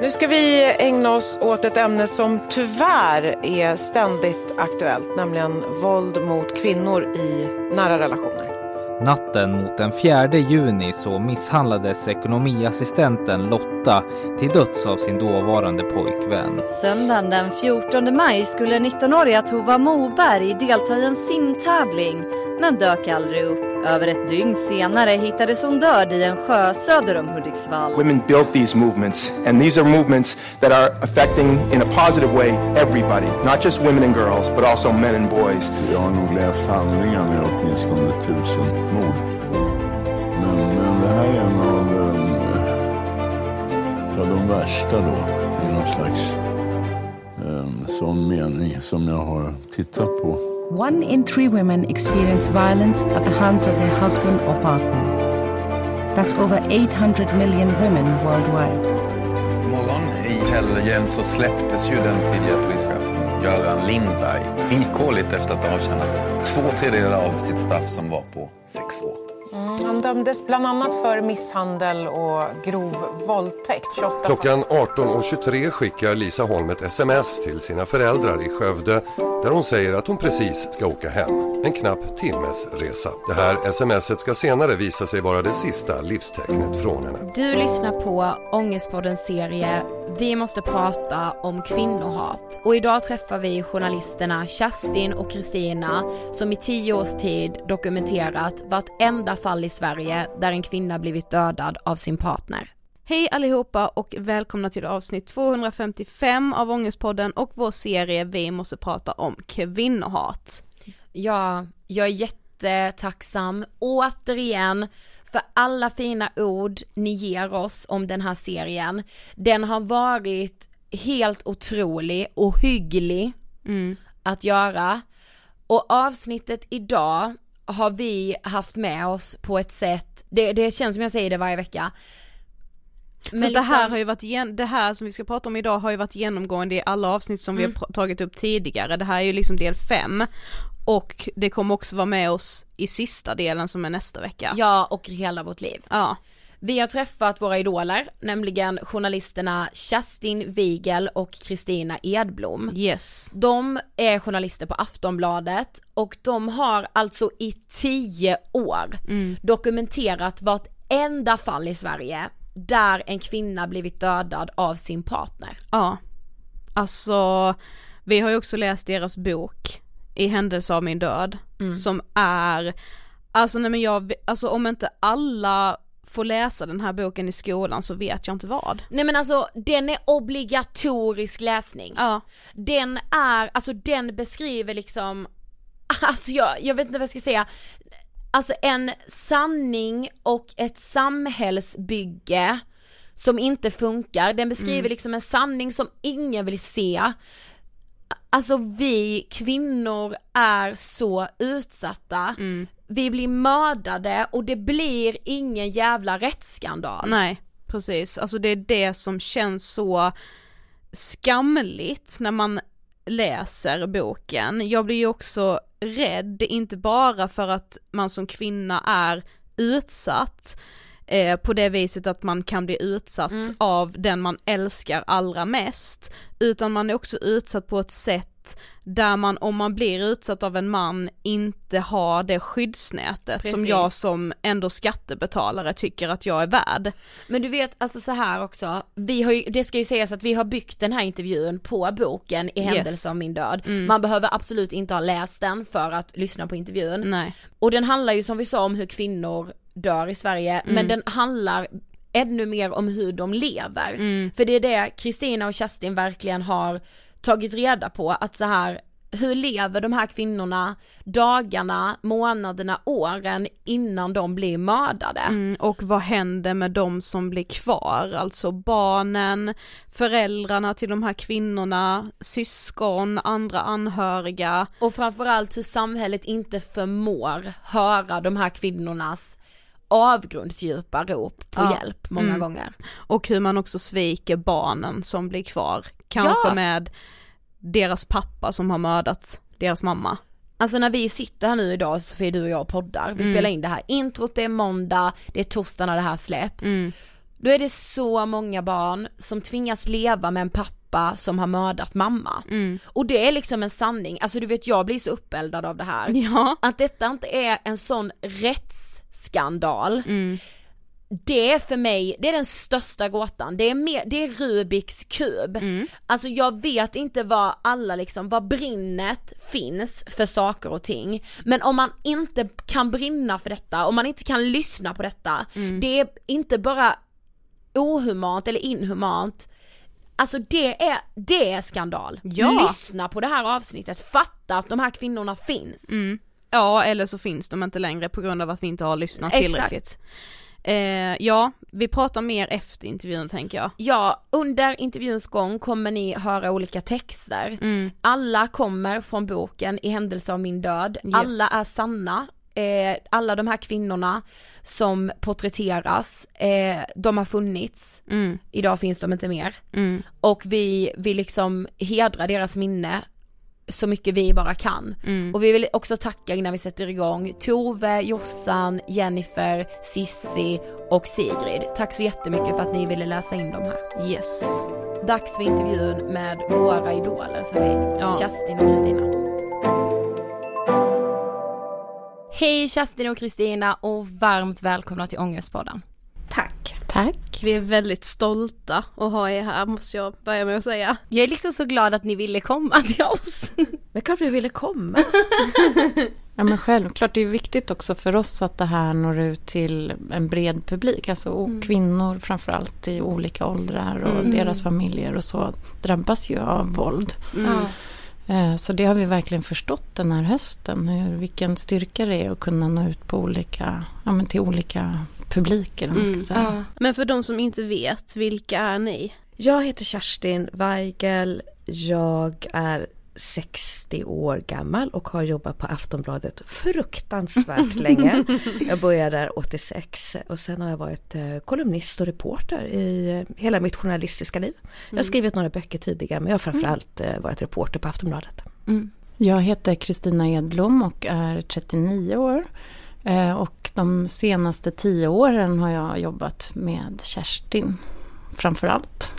Nu ska vi ägna oss åt ett ämne som tyvärr är ständigt aktuellt, nämligen våld mot kvinnor i nära relationer. Natten mot den 4 juni så misshandlades ekonomiassistenten Lotta till döds av sin dåvarande pojkvän. Söndagen den 14 maj skulle 19-åriga Tova Moberg delta i en simtävling men dök aldrig upp. Över ett dygn senare hittades hon död i en sjö söder om Hudiksvall. Women built these movements, and these are movements that are affecting, in a positive way, everybody. Not just women and girls, but also men and boys. Jag har nog läst handlingarna med åtminstone tusen mord. Men, men det här är en av um, ja, de värsta då, i någon slags um, sån mening som jag har tittat på. One in three women experience violence at the hands of their husband or partner. That's over 800 million women worldwide. morgon i helgen så släpptes ju den tidigare polischefen Göran Lindberg villkorligt efter att ha avtjänat två tredjedelar av sitt straff som var på sex år. Han dömdes bland annat för misshandel och grov våldtäkt. 28 Klockan 18.23 skickar Lisa Holm ett sms till sina föräldrar i Skövde där hon säger att hon precis ska åka hem. En knapp timmes resa. Det här smset ska senare visa sig vara det sista livstecknet från henne. Du lyssnar på Ångestpoddens serie vi måste prata om kvinnohat och idag träffar vi journalisterna Kerstin och Kristina som i tio års tid dokumenterat vartenda fall i Sverige där en kvinna blivit dödad av sin partner. Hej allihopa och välkomna till avsnitt 255 av Ångestpodden och vår serie Vi måste prata om kvinnohat. Ja, jag är jättetacksam återigen för alla fina ord ni ger oss om den här serien. Den har varit helt otrolig och hygglig mm. att göra. Och avsnittet idag har vi haft med oss på ett sätt, det, det känns som jag säger det varje vecka, men Fast liksom... det här har ju varit, det här som vi ska prata om idag har ju varit genomgående i alla avsnitt som mm. vi har tagit upp tidigare, det här är ju liksom del 5 och det kommer också vara med oss i sista delen som är nästa vecka. Ja och hela vårt liv. Ja. Vi har träffat våra idoler, nämligen journalisterna Kerstin Wigel och Kristina Edblom. Yes. De är journalister på Aftonbladet och de har alltså i tio år mm. dokumenterat vartenda fall i Sverige där en kvinna blivit dödad av sin partner. Ja, alltså vi har ju också läst deras bok i händelse av min död mm. som är, alltså nej men jag, alltså om inte alla får läsa den här boken i skolan så vet jag inte vad. Nej men alltså den är obligatorisk läsning. Ja. Den är, alltså den beskriver liksom, alltså jag, jag vet inte vad jag ska säga, alltså en sanning och ett samhällsbygge som inte funkar, den beskriver mm. liksom en sanning som ingen vill se. Alltså vi kvinnor är så utsatta, mm. vi blir mördade och det blir ingen jävla rättsskandal. Nej, precis, alltså det är det som känns så skamligt när man läser boken. Jag blir ju också rädd, inte bara för att man som kvinna är utsatt eh, på det viset att man kan bli utsatt mm. av den man älskar allra mest, utan man är också utsatt på ett sätt där man om man blir utsatt av en man inte har det skyddsnätet Precis. som jag som ändå skattebetalare tycker att jag är värd. Men du vet alltså så här också, vi har ju, det ska ju sägas att vi har byggt den här intervjun på boken i händelse yes. av min död. Mm. Man behöver absolut inte ha läst den för att lyssna på intervjun. Nej. Och den handlar ju som vi sa om hur kvinnor dör i Sverige, mm. men den handlar ännu mer om hur de lever. Mm. För det är det Kristina och Kerstin verkligen har tagit reda på att så här hur lever de här kvinnorna dagarna, månaderna, åren innan de blir mördade? Mm, och vad händer med de som blir kvar, alltså barnen, föräldrarna till de här kvinnorna, syskon, andra anhöriga. Och framförallt hur samhället inte förmår höra de här kvinnornas avgrundsdjupa rop på ja. hjälp många mm. gånger. Och hur man också sviker barnen som blir kvar, kanske ja. med deras pappa som har mördat deras mamma. Alltså när vi sitter här nu idag Sofie, du och jag poddar, vi mm. spelar in det här introt, det är måndag, det är torsdag när det här släpps. Mm. Då är det så många barn som tvingas leva med en pappa som har mördat mamma. Mm. Och det är liksom en sanning, alltså du vet jag blir så uppeldad av det här. Ja. Att detta inte är en sån rättsskandal. Mm det för mig, det är den största gåtan, det är, mer, det är Rubiks kub. Mm. Alltså jag vet inte vad alla liksom, vad brinnet finns för saker och ting. Men om man inte kan brinna för detta, om man inte kan lyssna på detta, mm. det är inte bara ohumant eller inhumant, Alltså det är, det är skandal. Ja. Lyssna på det här avsnittet, fatta att de här kvinnorna finns. Mm. Ja eller så finns de inte längre på grund av att vi inte har lyssnat tillräckligt. Eh, ja, vi pratar mer efter intervjun tänker jag. Ja, under intervjuns gång kommer ni höra olika texter. Mm. Alla kommer från boken I händelse av min död. Yes. Alla är sanna. Eh, alla de här kvinnorna som porträtteras, eh, de har funnits. Mm. Idag finns de inte mer. Mm. Och vi vill liksom hedra deras minne så mycket vi bara kan. Mm. Och vi vill också tacka innan vi sätter igång Tove, Jossan, Jennifer, Sissi och Sigrid. Tack så jättemycket för att ni ville läsa in dem här. Yes. Dags för intervjun med våra idoler Sofie, ja. Kerstin och Kristina. Hej Kerstin och Kristina och varmt välkomna till Ångestpodden. Tack. Tack. Vi är väldigt stolta att ha er här måste jag börja med att säga. Jag är liksom så glad att ni ville komma till oss. Men klart vi ville komma. Ja men självklart, det är viktigt också för oss att det här når ut till en bred publik. Alltså mm. kvinnor framförallt i olika åldrar och mm. deras familjer och så drabbas ju av våld. Mm. Eh, så det har vi verkligen förstått den här hösten. Hur, vilken styrka det är att kunna nå ut på olika, ja, men till olika publiker. Man ska mm. säga. Ja. Men för de som inte vet, vilka är ni? Jag heter Kerstin Weigel. Jag är 60 år gammal och har jobbat på Aftonbladet fruktansvärt länge. Jag började där 86 och sen har jag varit eh, kolumnist och reporter i eh, hela mitt journalistiska liv. Jag har mm. skrivit några böcker tidigare men jag har framförallt eh, varit reporter på Aftonbladet. Mm. Jag heter Kristina Edblom och är 39 år. Och de senaste tio åren har jag jobbat med Kerstin framförallt.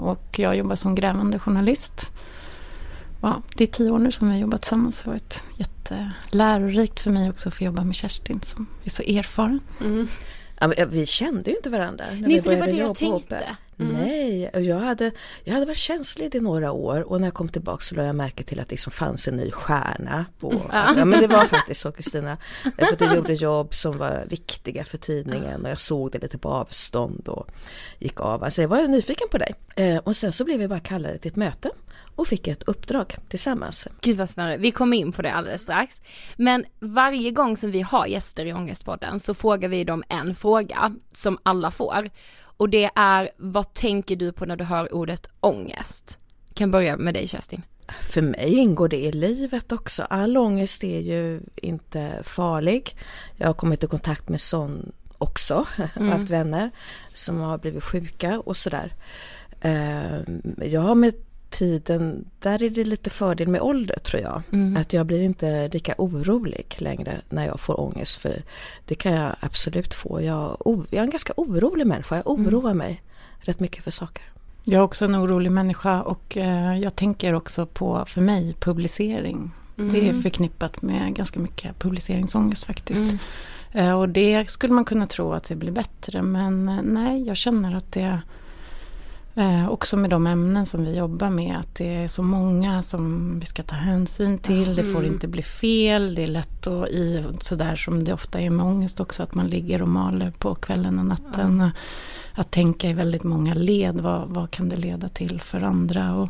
Och jag jobbar som grävande journalist ja, det är tio år nu som vi har jobbat tillsammans. Det har varit jättelärorikt för mig också att få jobba med Kerstin som är så erfaren. Mm. Ja, vi kände ju inte varandra när Nej, vi för det var det jag tänkte. Mm. Nej, jag hade, jag hade varit känslig i några år och när jag kom tillbaka så lade jag märke till att det liksom fanns en ny stjärna. På, mm. ja. men det var faktiskt så Kristina. För att jag gjorde jobb som var viktiga för tidningen och jag såg det lite på avstånd och gick av. Alltså jag var nyfiken på dig. Eh, och sen så blev vi bara kallade till ett möte och fick ett uppdrag tillsammans. Gud vad spännande, vi kommer in på det alldeles strax. Men varje gång som vi har gäster i Ångestpodden så frågar vi dem en fråga som alla får. Och det är, vad tänker du på när du hör ordet ångest? Jag kan börja med dig Kerstin. För mig ingår det i livet också. All ångest är ju inte farlig. Jag har kommit i kontakt med sån också, mm. haft vänner som har blivit sjuka och sådär. Ehm, jag har med tiden, där är det lite fördel med ålder tror jag. Mm. Att jag blir inte lika orolig längre när jag får ångest. För det kan jag absolut få. Jag, jag är en ganska orolig människa. Jag mm. oroar mm. mig rätt mycket för saker. Jag är också en orolig människa och eh, jag tänker också på, för mig, publicering. Mm. Det är förknippat med ganska mycket publiceringsångest faktiskt. Mm. Eh, och det skulle man kunna tro att det blir bättre men eh, nej, jag känner att det Eh, också med de ämnen som vi jobbar med. Att det är så många som vi ska ta hänsyn till. Mm. Det får mm. inte bli fel. Det är lätt att i sådär som det ofta är med ångest också. Att man ligger och maler på kvällen och natten. Mm. Att tänka i väldigt många led. Vad, vad kan det leda till för andra? Och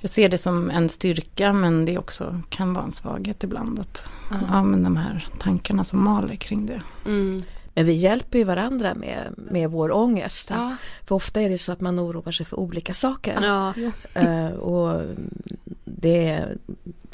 jag ser det som en styrka men det också kan vara en svaghet ibland. Att, mm. ja, men de här tankarna som maler kring det. Mm. Men vi hjälper ju varandra med, med vår ångest. Ja. För ofta är det så att man oroar sig för olika saker. Ja. Uh, och det,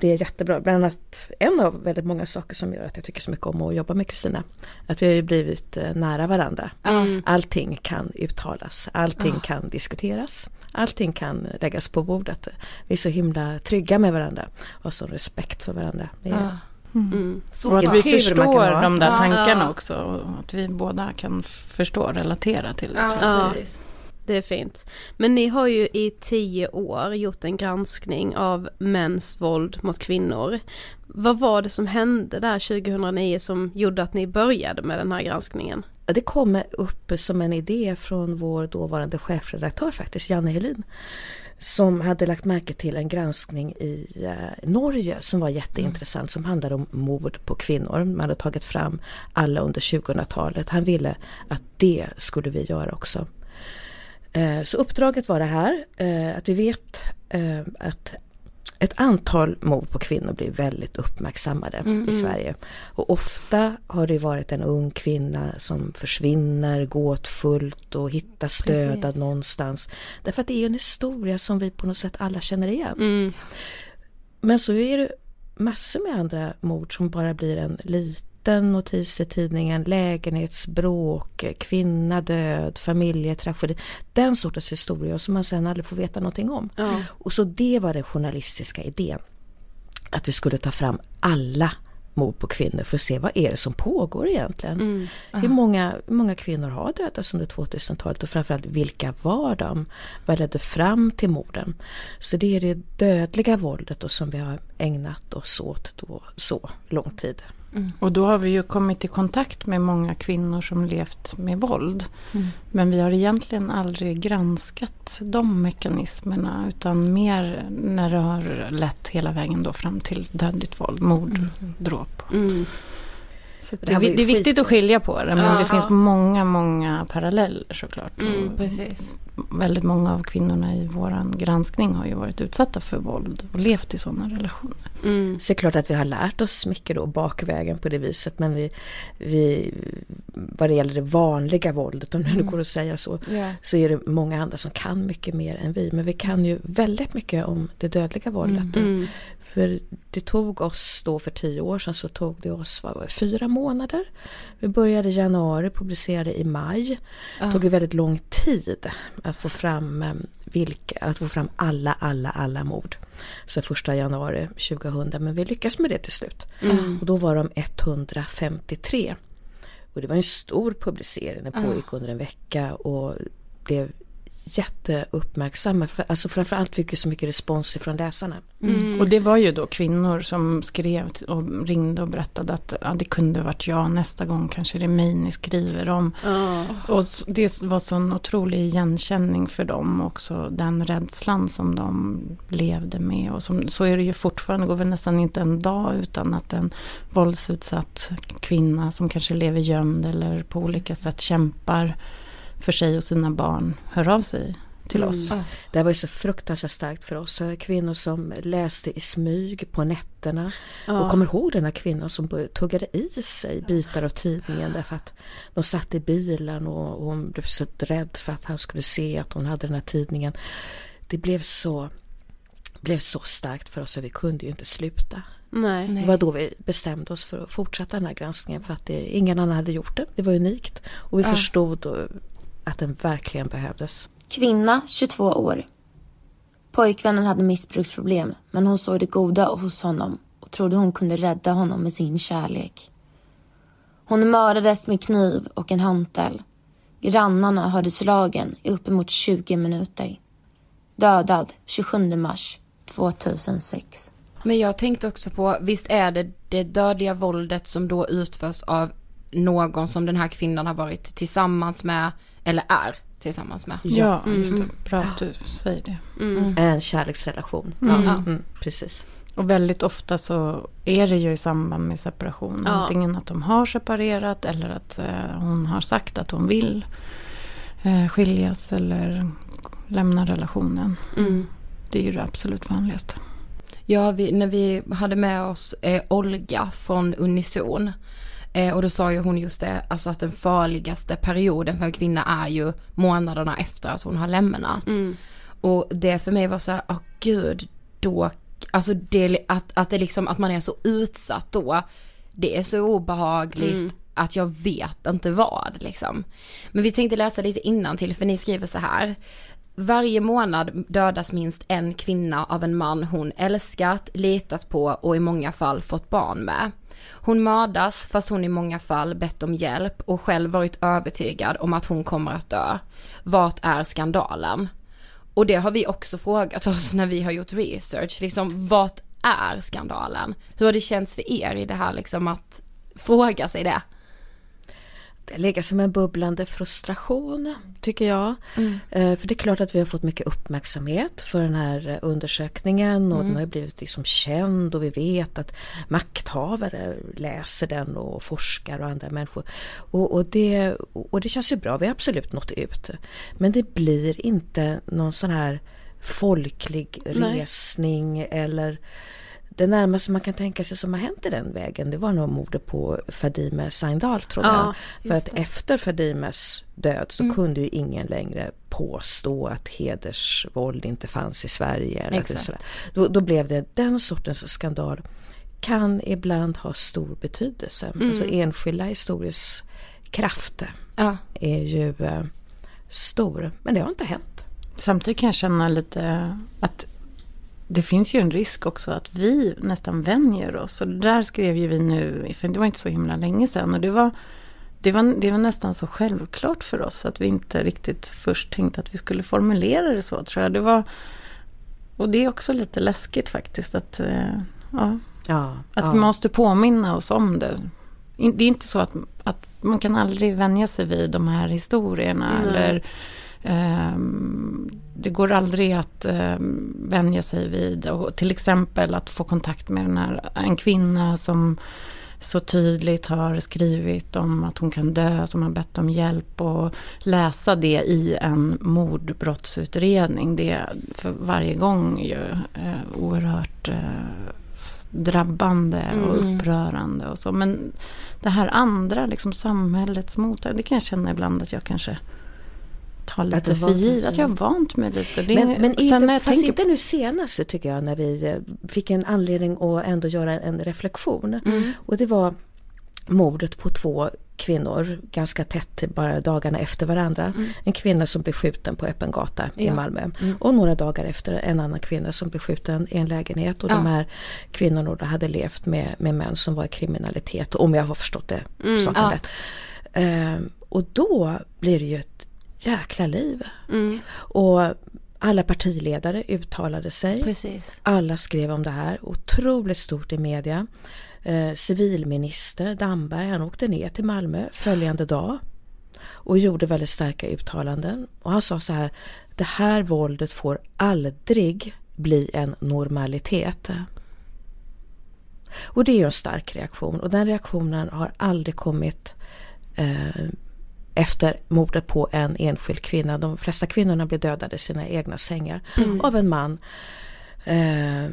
det är jättebra. Bland annat en av väldigt många saker som gör att jag tycker så mycket om att jobba med Kristina. Att vi har ju blivit uh, nära varandra. Mm. Allting kan uttalas, allting ja. kan diskuteras. Allting kan läggas på bordet. Vi är så himla trygga med varandra och har så respekt för varandra. Ja. Mm. Mm. och att vi förstår de där tankarna ja. också. Och att vi båda kan förstå och relatera till det. Ja, det är fint. Men ni har ju i tio år gjort en granskning av mäns våld mot kvinnor. Vad var det som hände där 2009 som gjorde att ni började med den här granskningen? Det kom upp som en idé från vår dåvarande chefredaktör faktiskt, Janne Helin som hade lagt märke till en granskning i eh, Norge som var jätteintressant mm. som handlade om mord på kvinnor. Man hade tagit fram alla under 2000-talet. Han ville att det skulle vi göra också. Eh, så uppdraget var det här, eh, att vi vet att ett antal mord på kvinnor blir väldigt uppmärksammade mm, i mm. Sverige. Och ofta har det varit en ung kvinna som försvinner gåtfullt och hittas dödad Precis. någonstans. Därför att det är en historia som vi på något sätt alla känner igen. Mm. Men så är det massor med andra mord som bara blir en liten liten notis i tidningen, lägenhetsbråk, kvinna död, familjetragedi. Den sortens historia som man sen aldrig får veta någonting om. Ja. Och så det var den journalistiska idén. Att vi skulle ta fram alla mord på kvinnor för att se vad är det som pågår egentligen. Mm. Hur, många, hur många kvinnor har dödats under 2000-talet och framförallt vilka var de? Vad ledde fram till morden? Så det är det dödliga våldet då som vi har ägnat oss åt då så lång tid. Mm. Och då har vi ju kommit i kontakt med många kvinnor som levt med våld. Mm. Men vi har egentligen aldrig granskat de mekanismerna utan mer när det har lett hela vägen då fram till dödligt våld, mord, mm. dråp. Mm. Det, det, det, är viktigt att skilja på det men ja, det finns många, många paralleller såklart. Mm, precis. Väldigt många av kvinnorna i vår granskning har ju varit utsatta för våld och levt i sådana relationer. Mm. Så det är klart att vi har lärt oss mycket då bakvägen på det viset men vi, vi vad det gäller det vanliga våldet om det mm. nu går att säga så, yeah. så är det många andra som kan mycket mer än vi men vi kan ju väldigt mycket om det dödliga våldet. Mm. För det tog oss då för tio år sedan så tog det oss vad var det, fyra månader. Vi började i januari, publicerade i maj. Det tog ju väldigt lång tid att få fram eh, vilka, att få fram alla, alla, alla mord. Så första januari 2000 men vi lyckades med det till slut. Mm. Och då var de 153. Och det var en stor publicering, den pågick under en vecka och blev jätteuppmärksamma. Alltså framförallt fick vi så mycket respons ifrån läsarna. Mm. Och det var ju då kvinnor som skrev och ringde och berättade att ja, det kunde varit jag nästa gång kanske det är mig ni skriver om. Oh. Och det var sån otrolig igenkänning för dem också. Den rädslan som de levde med. Och som, så är det ju fortfarande. Det går väl nästan inte en dag utan att en våldsutsatt kvinna som kanske lever gömd eller på olika sätt kämpar för sig och sina barn hör av sig till mm. oss. Det var ju så fruktansvärt starkt för oss. Kvinnor som läste i smyg på nätterna. Ja. Och kommer ihåg den här kvinnan som tuggade i sig bitar av tidningen därför att de satt i bilen och, och hon blev så rädd för att han skulle se att hon hade den här tidningen. Det blev så, blev så starkt för oss att vi kunde ju inte sluta. Nej. Det var då vi bestämde oss för att fortsätta den här granskningen för att det, ingen annan hade gjort det. Det var unikt. Och vi ja. förstod att den verkligen behövdes. Kvinna, 22 år. Pojkvännen hade missbruksproblem men hon såg det goda hos honom och trodde hon kunde rädda honom med sin kärlek. Hon mördades med kniv och en hantel. Grannarna hörde slagen i uppemot 20 minuter. Dödad 27 mars 2006. Men jag tänkte också på, visst är det det dödliga våldet som då utförs av någon som den här kvinnan har varit tillsammans med eller är tillsammans med. Ja, mm. just det. Bra att du säger det. Mm. mm. En kärleksrelation. Mm. Ja, mm, precis. Och väldigt ofta så är det ju i samband med separation. Ja. Antingen att de har separerat eller att eh, hon har sagt att hon vill eh, skiljas eller lämna relationen. Mm. Det är ju det absolut vanligaste. Ja, vi, när vi hade med oss eh, Olga från Unison Eh, och då sa ju hon just det, alltså att den farligaste perioden för en kvinna är ju månaderna efter att hon har lämnat. Mm. Och det för mig var så här, åh oh, gud, då, alltså det, att, att det liksom, att man är så utsatt då, det är så obehagligt. Mm. Att jag vet inte vad liksom. Men vi tänkte läsa lite innan till för ni skriver så här. Varje månad dödas minst en kvinna av en man hon älskat, litat på och i många fall fått barn med. Hon mördas fast hon i många fall bett om hjälp och själv varit övertygad om att hon kommer att dö. Vart är skandalen? Och det har vi också frågat oss när vi har gjort research, liksom vart är skandalen? Hur har det känts för er i det här liksom att fråga sig det? Ligger som en bubblande frustration tycker jag. Mm. Eh, för det är klart att vi har fått mycket uppmärksamhet för den här eh, undersökningen och mm. den har blivit liksom känd och vi vet att makthavare läser den och forskar och andra människor. Och, och, det, och det känns ju bra, vi har absolut nått ut. Men det blir inte någon sån här folklig Nej. resning eller det närmaste man kan tänka sig som har hänt i den vägen det var nog mordet på Fadime Saindal tror jag. För att det. efter Fadimes död så mm. kunde ju ingen längre påstå att hedersvåld inte fanns i Sverige. Eller sådär. Då, då, blev det den sortens skandal kan ibland ha stor betydelse. Mm. Alltså enskilda historiers kraft ja. är ju eh, stor. Men det har inte hänt. Samtidigt kan jag känna lite att det finns ju en risk också att vi nästan vänjer oss. Och det där skrev ju vi nu, för det var inte så himla länge sedan. Och det var, det var, det var nästan så självklart för oss att vi inte riktigt först tänkte att vi skulle formulera det så tror jag. Det var, och det är också lite läskigt faktiskt att, eh, Ja. Ja, att ja. vi måste påminna oss om det. Det är inte så att, att man kan aldrig vänja sig vid de här historierna. Nej. Eller, det går aldrig att um, vänja sig vid. Och till exempel att få kontakt med den här, en kvinna som så tydligt har skrivit om att hon kan dö, som har bett om hjälp och läsa det i en mordbrottsutredning. Det är för varje gång ju eh, oerhört eh, drabbande och Mm. upprörande och så. Men det här andra, liksom samhällets mottagande, det kan jag känna ibland att jag kanske Att lite för givet. Jag har det. vant mig lite. Det Men, men inte, när jag fast tänker inte nu senaste tycker jag när vi eh, fick en anledning att ändå göra en reflektion. Mm. Och det var mordet på två kvinnor ganska tätt bara dagarna efter varandra. Mm. En kvinna som blev skjuten på öppen gata i Ja. Malmö. Mm. Och några dagar efter en annan kvinna som blev skjuten i en lägenhet. Och Ja. de här kvinnorna då hade levt med, med män som var i kriminalitet. Om jag har förstått det Mm. saken Ja. rätt. Ehm, och då blir det ju ett jäkla liv. Mm. Och alla partiledare uttalade sig. Precis. Alla skrev om det här. Otroligt stort i media. Eh, civilminister Damberg han åkte ner till Malmö följande dag. Och gjorde väldigt starka uttalanden. Och han sa så här. Det här våldet får aldrig bli en normalitet. Och det är ju en stark reaktion. Och den reaktionen har aldrig kommit eh, efter mordet på en enskild kvinna. De flesta kvinnorna blev dödade i sina egna sängar Mm. av en man eh,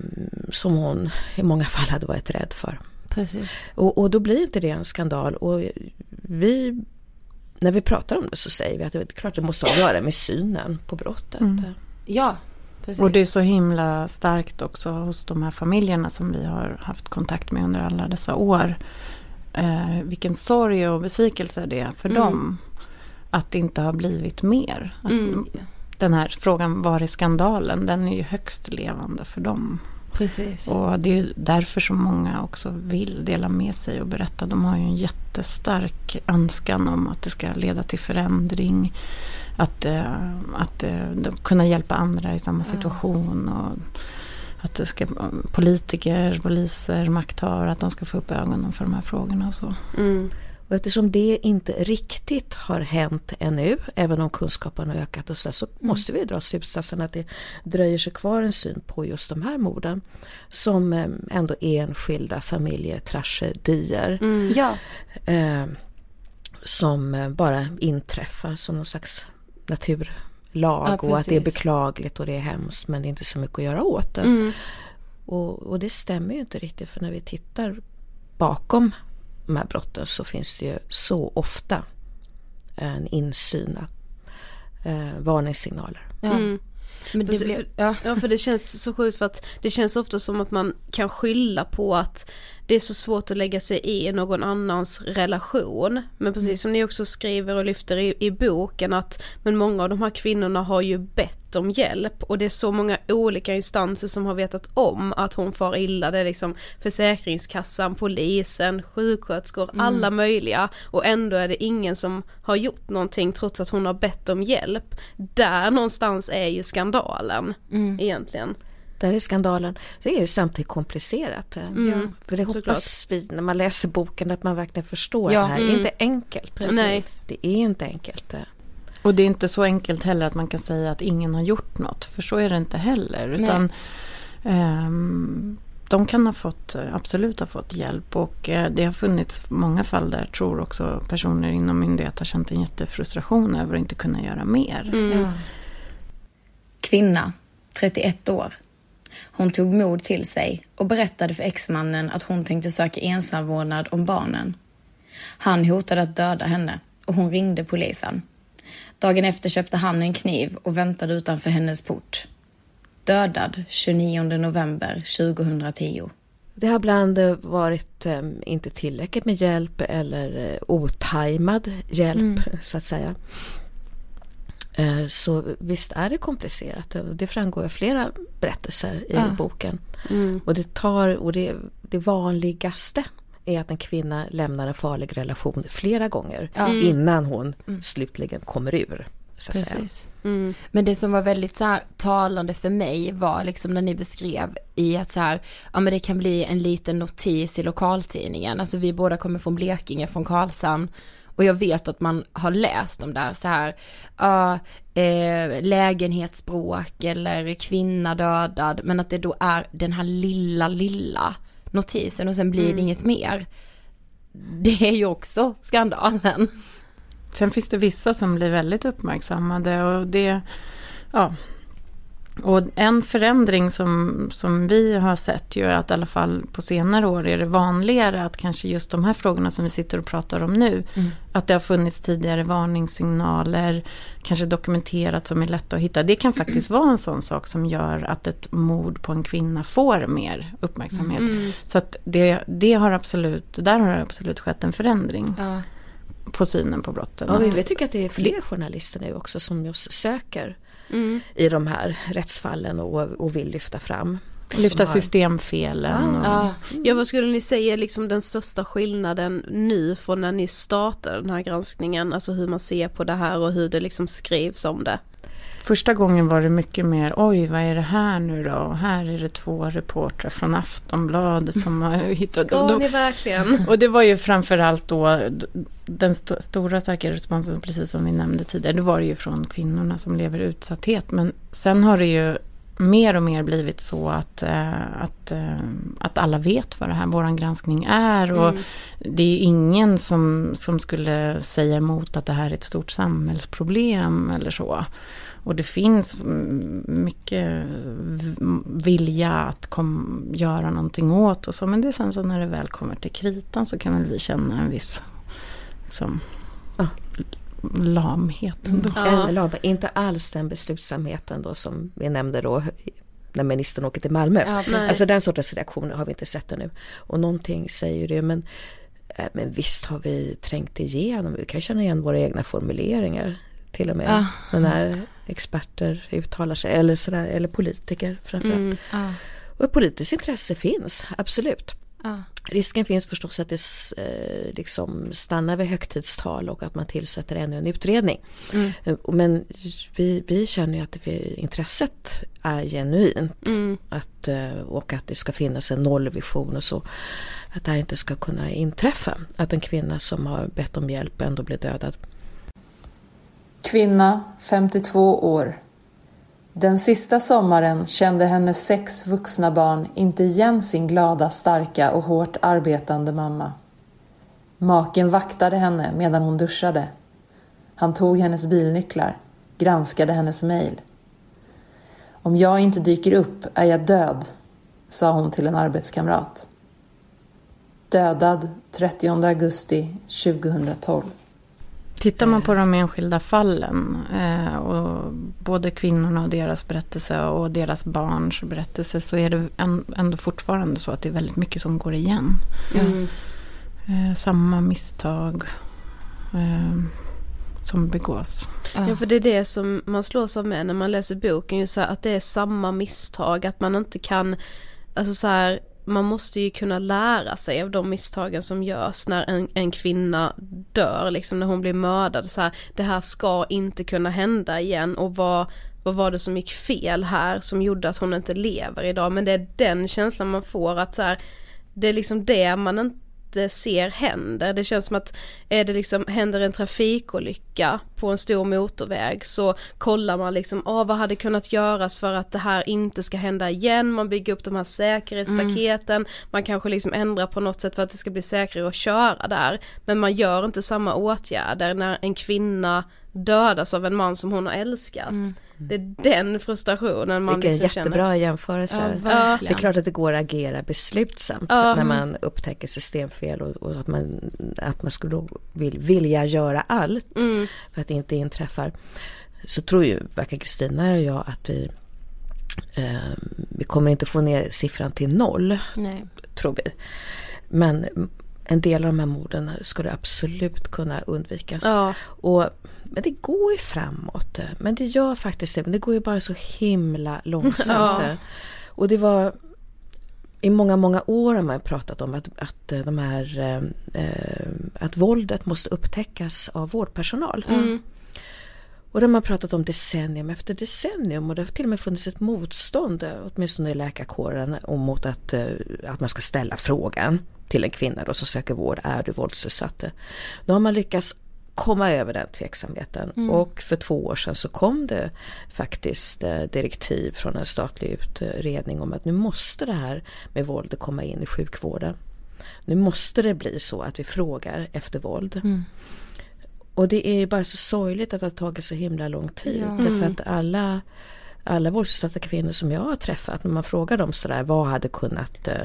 som hon i många fall hade varit rädd för. Precis. Och, och då blir inte det en skandal. Och vi, när vi pratar om det så säger vi att det är klart det måste ha att göra med synen på brottet. Mm. Ja, precis. Och det är så himla starkt också hos de här familjerna som vi har haft kontakt med under alla dessa år. Eh, vilken sorg och besvikelse det är för Mm. dem. Att det inte har blivit mer. Att Mm. Den här frågan, var är skandalen? Den är ju högst levande för dem. Precis. Och det är därför som många också vill dela med sig och berätta. De har ju en jättestark önskan om att det ska leda till förändring. Att, eh, att eh, de kunna hjälpa andra i samma situation. Och att det ska, politiker, poliser, makthavare, att de ska få upp ögonen för de här frågorna och så. Mm. Och eftersom det inte riktigt har hänt ännu, även om kunskapen har ökat och så, så måste vi dra slutsatsen att det dröjer sig kvar en syn på just de här morden som eh, ändå är enskilda familjetragedier. Mm. Ja. Eh, som eh, bara inträffar som någon slags naturlag Ja, och att det är beklagligt och det är hemskt men det är inte så mycket att göra åt det. Mm. Och, och det stämmer ju inte riktigt för när vi tittar bakom de här brotten så finns det ju så ofta en insyn, eh, varningssignaler. Ja. Mm. Men det blev, för, ja. ja för det känns så sjukt för att det känns ofta som att man kan skylla på att det är så svårt att lägga sig i någon annans relation. Men precis som ni också skriver och lyfter i, i boken att men många av de här kvinnorna har ju bett om hjälp och det är så många olika instanser som har vetat om att hon far illa. Det är liksom Försäkringskassan, polisen, sjuksköterskor, alla möjliga och ändå är det ingen som har gjort någonting trots att hon har bett om hjälp. Där någonstans är ju skandalen egentligen. Där är skandalen. Det är ju samtidigt komplicerat. eh, Mm, För det såklart. hoppas vi när man läser boken att man verkligen förstår Ja, det här. Det mm. är inte enkelt. Nej. Det är inte enkelt. eh. Och det är inte så enkelt heller att man kan säga att ingen har gjort något. För så är det inte heller. Utan ehm, de kan ha fått, absolut ha fått hjälp. Och eh, det har funnits många fall där tror också personer inom myndighet har känt en jättefrustration över att inte kunna göra mer. Mm. Kvinna, 31 år. Hon tog mod till sig och berättade för exmannen att hon tänkte söka ensamvårdnad om barnen. Han hotade att döda henne och hon ringde polisen. Dagen efter köpte han en kniv och väntade utanför hennes port. Dödad 29 november 2010. Det har ibland varit eh, inte tillräckligt med hjälp eller eh, otajmad hjälp Mm. så att säga. Eh, Så visst är det komplicerat. och Det framgår av flera berättelser i Ja. boken. Mm. Och det tar, och det, det vanligaste är att en kvinna lämnar en farlig relation flera gånger Ja. Mm. innan hon slutligen kommer ur Så att säga. Mm. Men det som var väldigt så här, talande för mig var liksom när ni beskrev i att så här, ja men det kan bli en liten notis i lokaltidningen, alltså vi båda kommer från Blekinge, från Karlshamn och jag vet att man har läst om där så här, ja, eh, lägenhetsbråk eller kvinna dödad, men att det då är den här lilla, lilla notisen och sen blir mm. det inget mer. Det är ju också skandalen. Sen finns det vissa som blir väldigt uppmärksammade och det, ja. Och en förändring som, som vi har sett ju är att i alla fall på senare år är det vanligare att kanske just de här frågorna som vi sitter och pratar om nu, mm. att det har funnits tidigare varningssignaler, kanske dokumenterat som är lätta att hitta. Det kan faktiskt vara en sån sak som gör att ett mord på en kvinna får mer uppmärksamhet. Mm. Så att det, det har absolut, där har det absolut skett en förändring. Ja på synen på brotten. Ja, vi tycker att det är fler journalister nu också som just söker mm. i de här rättsfallen och, och vill lyfta fram. Lyfta systemfelen. Och... Ja. ja, vad skulle ni säga liksom den största skillnaden nu från när ni startade den här granskningen? Alltså hur man ser på det här och hur det liksom skrivs om det. Första gången var det mycket mer, oj vad är det här nu då? Och här är det två reportrar från Aftonbladet som har hittat... Ska ni verkligen? Och det var ju framförallt då den st stora starka responsen, precis som vi nämnde tidigare, det var det ju från kvinnorna som lever i utsatthet. Men sen har det ju mer och mer blivit så att, äh, att, äh, att alla vet vad det här, våran granskning är. Och mm. det är ingen som, som skulle säga emot att det här är ett stort samhällsproblem eller så. Och det finns mycket vilja att kom, göra någonting åt och så. Men det är sen så när det väl kommer till kritan så kan väl vi känna en viss liksom, ja. lamhet ändå. Ja. Lam, inte alls den beslutsamheten då som vi nämnde då när ministern åker till Malmö. Ja, alltså den sortens reaktioner har vi inte sett ännu. Och någonting säger ju det men eh, men visst har vi trängt igenom, vi kan känna igen våra egna formuleringar till och med. Ah. När experter uttalar sig, eller, sådär, eller politiker framförallt. Mm. Ah. Och politiskt intresse finns, absolut. Ah. Risken finns förstås att det eh, liksom stannar vid högtidstal och att man tillsätter ännu en utredning. Mm. Eh, men vi, vi känner ju att det, intresset är genuint. Mm. Att, eh, och att det ska finnas en nollvision och så. Att det här inte ska kunna inträffa. Att en kvinna som har bett om hjälp ändå blir dödad. Kvinna, 52 år. Den sista sommaren kände hennes sex vuxna barn inte igen sin glada, starka och hårt arbetande mamma. Maken vaktade henne medan hon duschade. Han tog hennes bilnycklar, granskade hennes mejl. Om jag inte dyker upp är jag död, sa hon till en arbetskamrat. Dödad 30 augusti 2012. Tittar man på de enskilda fallen, eh, och både kvinnorna och deras berättelse och deras barns berättelse, så är det ändå fortfarande så att det är väldigt mycket som går igen. Mm. Eh, samma misstag eh, som begås. Ja för det är det som man slås av med när man läser boken, ju så här, att det är samma misstag, att man inte kan, alltså så här, man måste ju kunna lära sig av de misstagen som görs när en, en kvinna dör, liksom när hon blir mördad. Så här, det här ska inte kunna hända igen. Och vad, vad var det som gick fel här som gjorde att hon inte lever idag, men det är den känslan man får att så här, det är liksom det man inte inte ser händer. Det känns som att är det liksom, händer en trafikolycka på en stor motorväg så kollar man liksom, ah, vad hade kunnat göras för att det här inte ska hända igen, man bygger upp de här säkerhetsstaketen, mm. man kanske liksom ändrar på något sätt för att det ska bli säkrare att köra där. Men man gör inte samma åtgärder när en kvinna dödas av en man som hon har älskat. Mm. Det är den frustrationen man Vilken liksom jättebra känner. jämförelse. Ja, det är klart att det går att agera beslutsamt ja. när man upptäcker systemfel och, och, att, man, att man skulle vill, vilja göra allt mm. för att det inte inträffar. Så tror ju varken Kristina och jag att vi eh, vi kommer inte få ner siffran till noll, Nej. tror vi. Men en del av de här morden skulle absolut kunna undvikas. Ja. Och men det går ju framåt. Men det gör faktiskt det. Men det går ju bara så himla långsamt. Ja. Och det var i många, många år har man pratat om att, att de här eh, att våldet måste upptäckas av vårdpersonal. Mm. Och de har pratat om decennium efter decennium och det har till och med funnits ett motstånd, åtminstone i läkarkåren, mot att, eh, att man ska ställa frågan till en kvinna då som söker vård, är du våldsutsatt? Då har man lyckats komma över den tveksamheten mm. och för två år sedan så kom det faktiskt eh, direktiv från en statlig utredning om att nu måste det här med våld komma in i sjukvården. Nu måste det bli så att vi frågar efter våld. Mm. Och det är bara så sorgligt att det har tagit så himla lång tid. Ja. Därför mm. att alla, alla våldsutsatta kvinnor som jag har träffat, när man frågar dem sådär, vad hade kunnat, eh,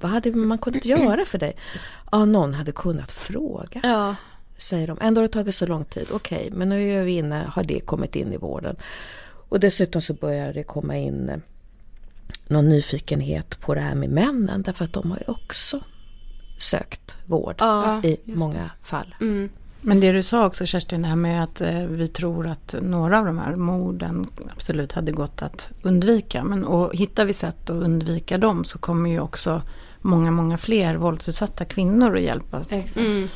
vad hade man kunnat göra för dig? Ja, någon hade kunnat fråga. Ja. Säger de. Ändå har det tagit så lång tid. Okej, okay, men nu är vi inne, har det kommit in i vården. Och dessutom så börjar det komma in eh, någon nyfikenhet på det här med männen. Därför att de har ju också sökt vård ja, i många det. fall. Mm. Men det du sa också Kerstin, det här med att eh, vi tror att några av de här morden absolut hade gått att undvika. Men och hittar vi sätt att undvika dem så kommer ju också många, många fler våldsutsatta kvinnor att hjälpas. Mm.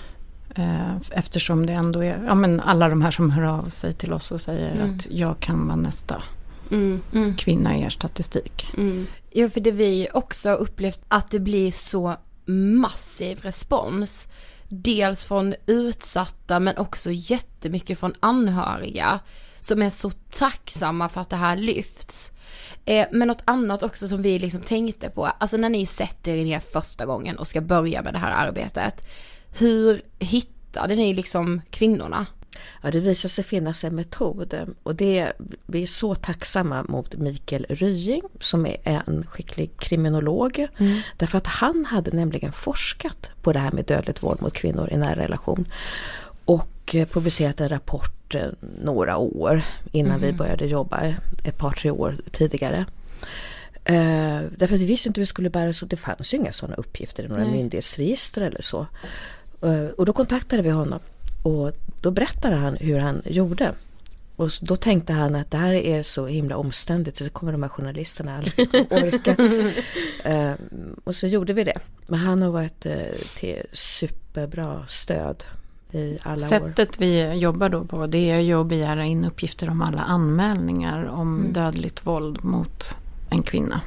Eh, eftersom det ändå är ja, men alla de här som hör av sig till oss och säger mm. att jag kan vara nästa mm. mm. kvinna i er statistik. Mm. Ja, för det vi också upplevt att det blir så massiv respons. Dels från utsatta men också jättemycket från anhöriga som är så tacksamma för att det här lyfts. Eh, men något annat också som vi liksom tänkte på, alltså när ni sätter er ner första gången och ska börja med det här arbetet, hur hittade ni liksom kvinnorna? Ja, det visar sig finnas en metod och det, vi är så tacksamma mot Mikael Rying som är en skicklig kriminolog. Mm. Därför att han hade nämligen forskat på det här med dödligt våld mot kvinnor i nära relation. Och eh, publicerat en rapport eh, några år innan mm. vi började jobba, ett par tre år tidigare. Uh, därför att vi visste inte hur vi skulle bära oss Det fanns ju inga sådana uppgifter i några Nej. myndighetsregister eller så. Uh, och då kontaktade vi honom och då berättade han hur han gjorde. Och då tänkte han att det här är så himla omständigt så kommer de här journalisterna aldrig orka. uh, och så gjorde vi det. Men han har varit uh, till superbra stöd i alla Sättet år. vi jobbar då på det är ju att begära in uppgifter om alla anmälningar om mm. dödligt våld mot en kvinna.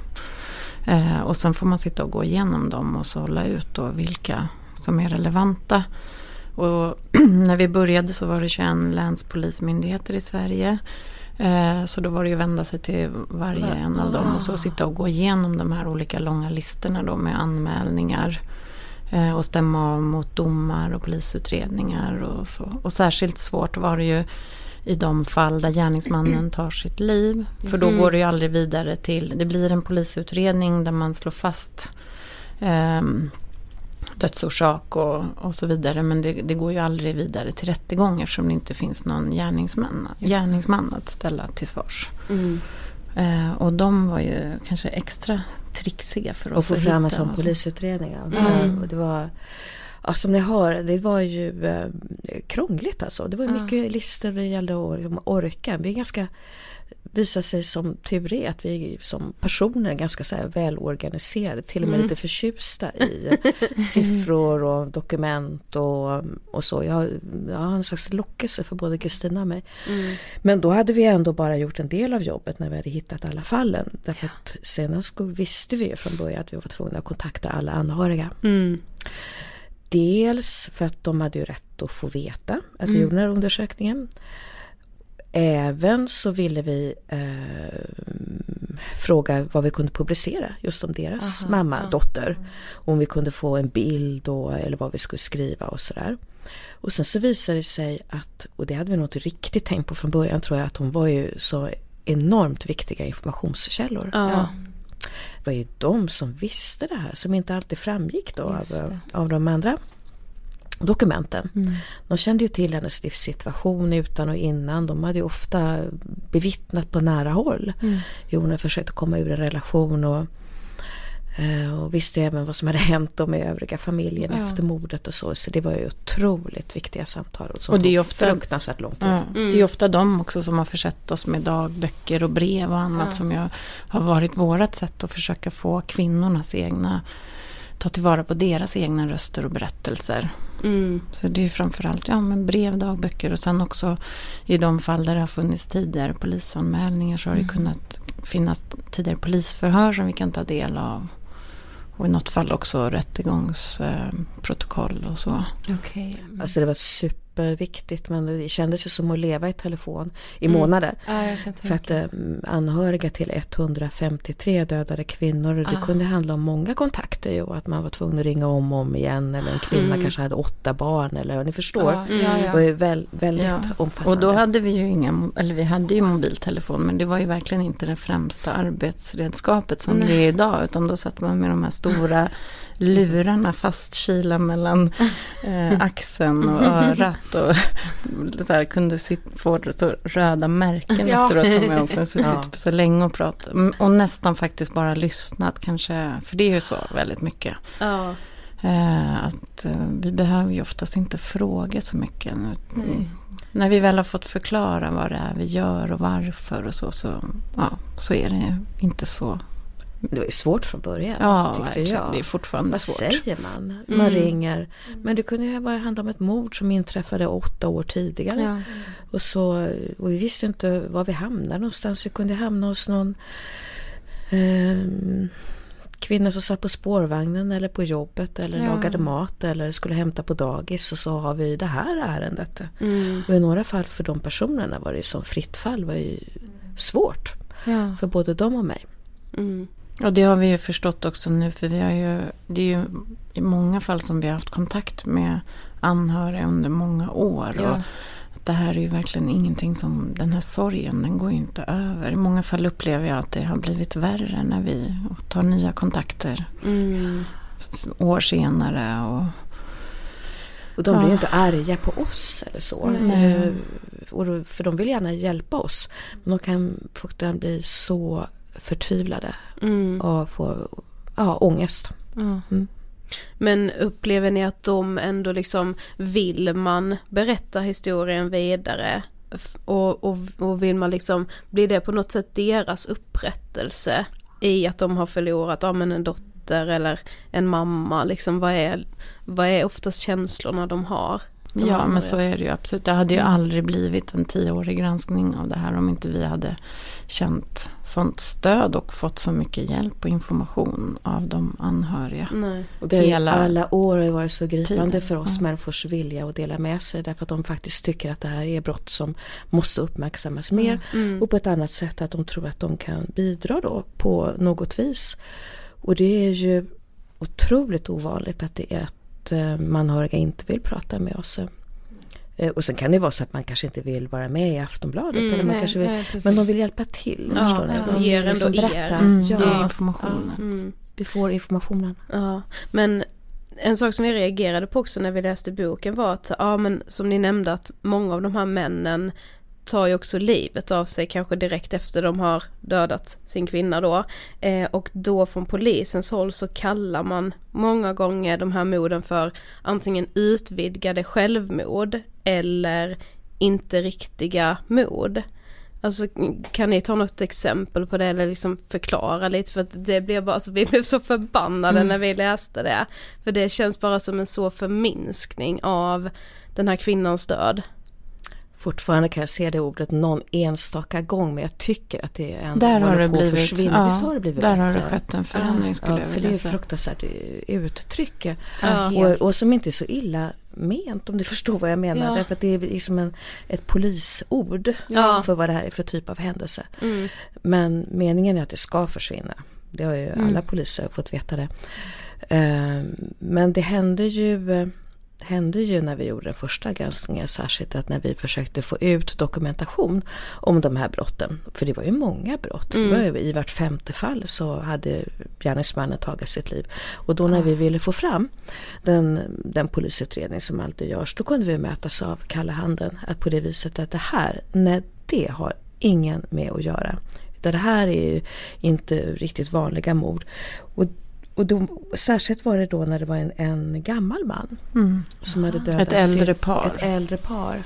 Och sen får man sitta och gå igenom dem och sålla ut då vilka som är relevanta. Och när vi började så var det 21 länspolismyndigheter i Sverige. Eh, så då var det ju att vända sig till varje en av dem och så sitta och gå igenom de här olika långa listorna då med anmälningar. Eh, och stämma av mot domar och polisutredningar och så. Och särskilt svårt var det ju i de fall där gärningsmannen tar sitt liv. För då går det ju aldrig vidare till, det blir en polisutredning där man slår fast um, dödsorsak och, och så vidare. Men det, det, går ju aldrig vidare till rättegång eftersom det inte finns någon gärningsman, gärningsman att ställa till svars. Mm. Eh, och de var ju kanske extra trixiga för oss att få fram en sån polisutredning. Mm. Och det var, ja, som ni hör, det var ju eh, krångligt alltså. Det var mycket mm. listor vi gällde att orka. Vi är ganska visar sig som tur är att vi som personer är ganska så välorganiserade, till och med mm. lite förtjusta i siffror och dokument och, och så. Jag, jag har en slags lockelse för både Kristina och mig. Mm. Men då hade vi ändå bara gjort en del av jobbet när vi hade hittat alla fallen. Därför ja. att senast visste vi från början att vi var tvungna att kontakta alla anhöriga. Mm. Dels för att de hade ju rätt att få veta att vi mm. gjorde den här undersökningen. Även så ville vi eh, fråga vad vi kunde publicera just om deras Aha, mamma, ja. dotter. Om vi kunde få en bild och, eller vad vi skulle skriva och sådär. Och sen så visade det sig att, och det hade vi nog inte riktigt tänkt på från början tror jag, att de var ju så enormt viktiga informationskällor. Ja. Det var ju de som visste det här som inte alltid framgick då av, av de andra dokumenten. Mm. De kände ju till hennes livssituation utan och innan. De hade ju ofta bevittnat på nära håll mm. hur hon hade försökt komma ur en relation och, eh, och visste även vad som hade hänt med övriga familjen ja. efter mordet och så. Så det var ju otroligt viktiga samtal. Och, och det är ofta fruktansvärt lång tid. Ja, mm. Det är ofta de också som har försett oss med dagböcker och brev och annat ja. som ju har varit vårat sätt att försöka få kvinnornas egna ta tillvara på deras egna röster och berättelser. Mm. Så det är framförallt ja, men brev, dagböcker och sen också i de fall där det har funnits tidigare polisanmälningar så har det mm. kunnat finnas tidigare polisförhör som vi kan ta del av. Och i något fall också rättegångsprotokoll och så. Okay. Alltså det var super superviktigt men det kändes ju som att leva i telefon i mm. månader. Ja, för att eh, anhöriga till 153 dödade kvinnor det ah. kunde handla om många kontakter och att man var tvungen att ringa om och om igen eller en kvinna mm. kanske hade åtta barn eller ni förstår. Ja, ja, ja. Det var väl, väldigt ja. omfattande. Och då hade vi ju inga, eller vi hade ju mobiltelefon men det var ju verkligen inte det främsta arbetsredskapet som Nej. det är idag utan då satt man med de här stora lurarna fastkila mellan eh, axeln och örat och så här, kunde sit, få röda märken ja. efteråt kommer jag för suttit ja. så länge och pratat och nästan faktiskt bara lyssnat kanske, för det är ju så väldigt mycket. Ja. Eh, att eh, vi behöver ju oftast inte fråga så mycket. Mm. När vi väl har fått förklara vad det är vi gör och varför och så, så, ja, så är det inte så det var ju svårt från början. Ja, tyckte verkligen. jag. det är fortfarande Vad svårt. Vad säger man? Man mm. ringer. Men det kunde ju bara handla om ett mord som inträffade åtta år tidigare. Ja. Och, så, och vi visste inte var vi hamnade någonstans. Vi kunde hamna hos någon eh, kvinna som satt på spårvagnen eller på jobbet eller ja. lagade mat eller skulle hämta på dagis och så har vi det här ärendet. Mm. Och i några fall för de personerna var det ju som fritt fall var ju svårt. Ja. För både dem och mig. Mm. Och det har vi ju förstått också nu för vi har ju, det är ju i många fall som vi har haft kontakt med anhöriga under många år. Ja. Och det här är ju verkligen ingenting som, den här sorgen den går ju inte över. I många fall upplever jag att det har blivit värre när vi tar nya kontakter. Mm. År senare och och de blir ju inte arga på oss eller så. Mm. För de vill gärna hjälpa oss. Men de kan fortfarande bli så förtvivlade mm. och få ja, ångest. Mm. Men upplever ni att de ändå liksom, vill man berätta historien vidare? Och, och, och vill man liksom, blir det på något sätt deras upprättelse i att de har förlorat, ja men en dotter eller en mamma liksom, vad är, vad är oftast känslorna de har? Ja, men så är det ju absolut. Det hade ju mm. aldrig blivit en tioårig granskning av det här om inte vi hade känt sånt stöd och fått så mycket hjälp och information av de anhöriga. Nej. Och det Hela alla år har varit så gripande tiden. för oss ja. människors vilja att dela med sig därför att de faktiskt tycker att det här är brott som måste uppmärksammas mer mm. och på ett annat sätt att de tror att de kan bidra då på något vis. Och det är ju otroligt ovanligt att det är att eh, manhöriga inte vill prata med oss. Eh, och sen kan det vara så att man kanske inte vill vara med i Aftonbladet. Mm, eller man nej, kanske vill, nej, men de vill hjälpa till. Ja, förstår ni? Alltså, ger ändå liksom er. Mm, ja, informationen. Mm. Vi får informationen. Ja, men en sak som vi reagerade på också när vi läste boken var att, ja men som ni nämnde att många av de här männen tar ju också livet av sig kanske direkt efter de har dödat sin kvinna då. Eh, och då från polisens håll så kallar man många gånger de här morden för antingen utvidgade självmord eller inte riktiga mord. Alltså kan ni ta något exempel på det eller liksom förklara lite för att det blev bara så, vi blev så förbannade mm. när vi läste det. För det känns bara som en så förminskning av den här kvinnans död. Fortfarande kan jag se det ordet någon enstaka gång men jag tycker att det är ändå där har det blivit, ja, Visst har det blivit Där har det skett en förändring skulle ja, jag vilja säga. För det är ett fruktansvärt uttryck. Ja, och, och, som inte är så illa ment om du förstår vad jag menar. Ja. Därför att det är liksom en, ett polisord ja. för vad det här är för typ av händelse. Mm. Men meningen är att det ska försvinna. Det har ju mm. alla poliser fått veta det. Uh, men det händer ju hände ju när vi gjorde den första granskningen särskilt att när vi försökte få ut dokumentation om de här brotten. För det var ju många brott. Mm. I vart femte fall så hade gärningsmannen tagit sitt liv. Och då när vi ville få fram den, den polisutredning som alltid görs då kunde vi mötas av kalla handen. Att på det viset att det här, nej det har ingen med att göra. Utan det här är ju inte riktigt vanliga mord. Och och då, särskilt var det då när det var en, en gammal man. Mm. Som hade dödat ett äldre sin, par. Ett äldre par.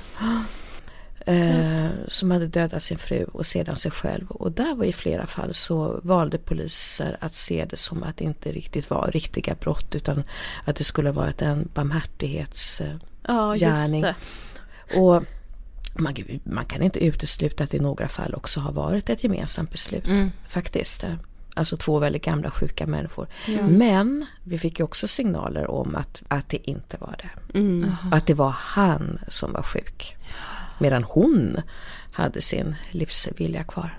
Eh, som hade dödat sin fru och sedan sig själv. Och där var i flera fall så valde poliser att se det som att det inte riktigt var riktiga brott utan att det skulle varit en barmhärtighetsgärning. Ja, och man, man, kan inte utesluta att det i några fall också har varit ett gemensamt beslut Mm. faktiskt. Alltså två väldigt gamla sjuka människor. Ja. Men vi fick ju också signaler om att, att det inte var det. Mm. Att det var han som var sjuk. Medan hon hade sin livsvilja kvar.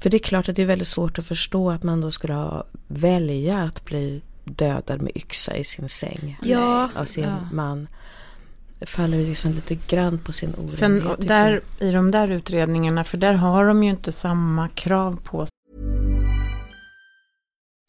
För det är klart att det är väldigt svårt att förstå att man då skulle ha välja att bli dödad med yxa i sin säng Ja. av sin Ja. man. Faller liksom lite grann på sin orimlighet. Sen där, i de där utredningarna, för där har de ju inte samma krav på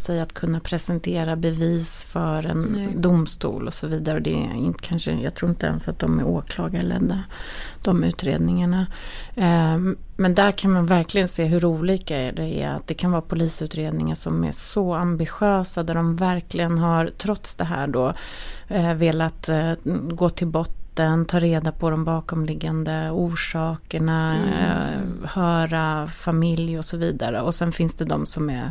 Sig att kunna presentera bevis för en Nej. domstol och så vidare. Och det är inte, kanske, jag tror inte ens att de är åklagarledda, de utredningarna. Ehm, men där kan man verkligen se hur olika det är. Att det kan vara polisutredningar som är så ambitiösa där de verkligen har, trots det här då, eh, velat eh, gå till botten, ta reda på de bakomliggande orsakerna, Mm. eh, höra familj och så vidare. Och sen finns det de som är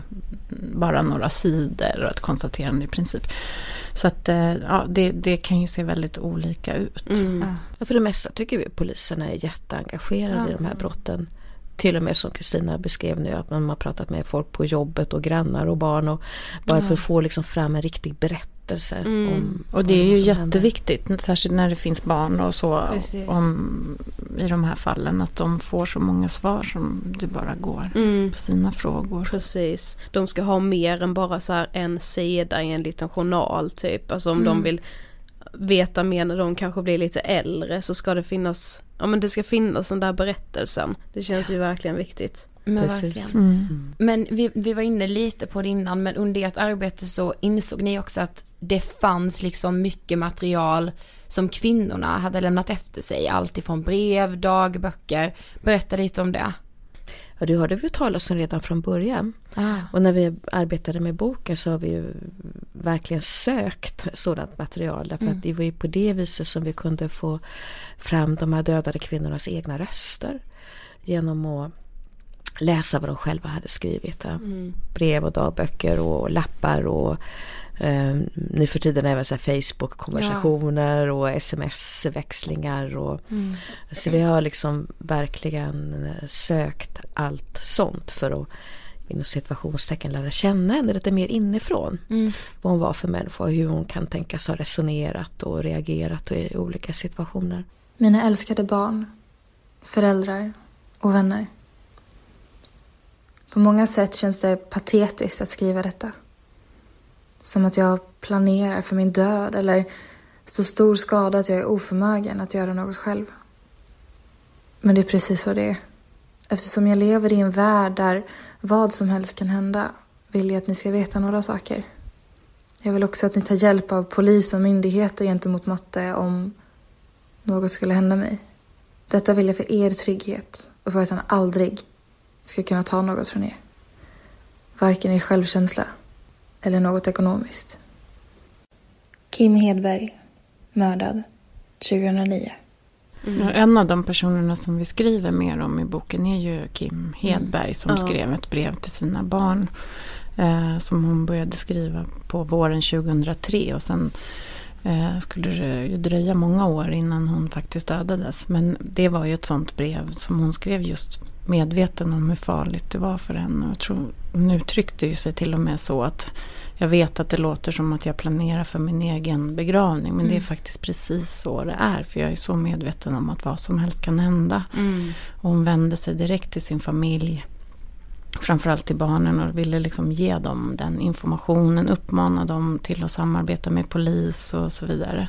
bara några sidor och ett konstaterande i princip. Så att eh, ja, det, det kan ju se väldigt olika ut. Mm. Ja, för det mesta tycker vi poliserna är jätteengagerade i de här brotten. Till och med som Kristina beskrev nu att man har pratat med folk på jobbet och grannar och barn och bara Ja. för att få liksom fram en riktig berättelse. Mm. Om, och det är ju jätteviktigt, särskilt när det finns barn och så Precis. om, i de här fallen, att de får så många svar som det bara går Mm. på sina frågor. Precis. De ska ha mer än bara så här en sida i en liten journal typ. Alltså om Mm. de vill veta mer när de kanske blir lite äldre så ska det finnas, ja men det ska finnas den där berättelsen. Det känns ju verkligen viktigt. Men Precis. verkligen. Mm. Men vi, vi var inne lite på det innan, men under ert arbete så insåg ni också att det fanns liksom mycket material som kvinnorna hade lämnat efter sig. Allt ifrån brev, dagböcker. Berätta lite om det. Ja, det hörde vi talas om redan från början. Ah. Och när vi arbetade med boken så har vi ju verkligen sökt sådant material. Därför Mm. att det var ju på det viset som vi kunde få fram de här dödade kvinnornas egna röster. Genom att läsa vad de själva hade skrivit. ja. Mm. Brev och dagböcker och lappar och eh, nu för tiden även så här Facebook-konversationer och sms-växlingar. Och, Mm. Så vi har liksom verkligen eh, sökt allt sånt för att inom situationstecken lära känna henne lite mer inifrån. Mm. Vad hon var för människa och hur hon kan tänkas ha resonerat och reagerat i olika situationer. Mina älskade barn, föräldrar och vänner. På många sätt känns det patetiskt att skriva detta. Som att jag planerar för min död eller så stor skada att jag är oförmögen att göra något själv. Men det är precis så det är. Eftersom jag lever i en värld där vad som helst kan hända vill jag att ni ska veta några saker. Jag vill också att ni tar hjälp av polis och myndigheter gentemot Matte om något skulle hända mig. Detta vill jag för er trygghet och för att han aldrig ska kunna ta något från er. Varken er självkänsla eller något ekonomiskt. Kim Hedberg, mördad 2009. Mm. En av de personerna som vi skriver mer om i boken är ju Kim Hedberg mm. som ja. skrev ett brev till sina barn. Eh, som hon började skriva på våren 2003 och sen eh, skulle det ju dröja många år innan hon faktiskt dödades. Men det var ju ett sånt brev som hon skrev just medveten om hur farligt det var för henne. Jag tror, hon uttryckte ju sig till och med så att jag vet att det låter som att jag planerar för min egen begravning. Men mm. det är mm. faktiskt precis så det är. För jag är så medveten om att vad som helst kan hända. Mm. Och hon vände sig direkt till sin familj. Framförallt till barnen och ville liksom ge dem den informationen. Uppmana dem till att samarbeta med polis och så vidare.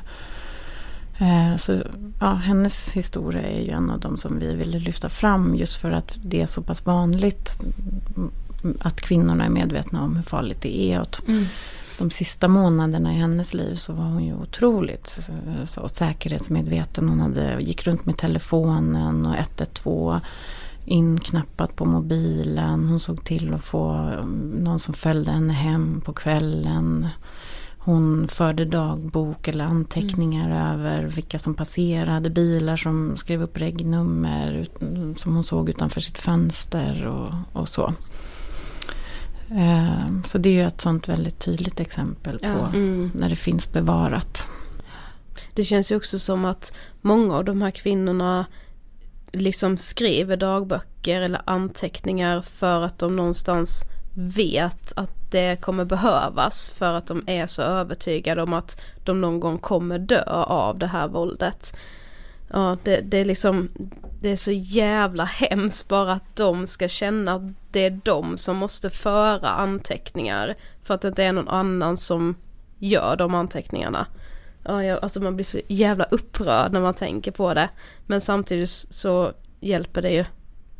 Eh, så ja, hennes historia är ju en av de som vi ville lyfta fram just för att det är så pass vanligt att kvinnorna är medvetna om hur farligt det är. Och mm. De sista månaderna i hennes liv så var hon ju otroligt så, säkerhetsmedveten. Hon hade, gick runt med telefonen och 112 inknappat på mobilen. Hon såg till att få um, någon som följde henne hem på kvällen. Hon förde dagbok eller anteckningar mm. över vilka som passerade, bilar som skrev upp regnummer som hon såg utanför sitt fönster och, och så. Eh, så det är ju ett sånt väldigt tydligt exempel på ja. mm. när det finns bevarat. Det känns ju också som att många av de här kvinnorna liksom skriver dagböcker eller anteckningar för att de någonstans vet att det kommer behövas för att de är så övertygade om att de någon gång kommer dö av det här våldet. Ja, det, det är liksom, det är så jävla hemskt bara att de ska känna att det är de som måste föra anteckningar för att det inte är någon annan som gör de anteckningarna. Ja, jag, alltså man blir så jävla upprörd när man tänker på det. Men samtidigt så hjälper det ju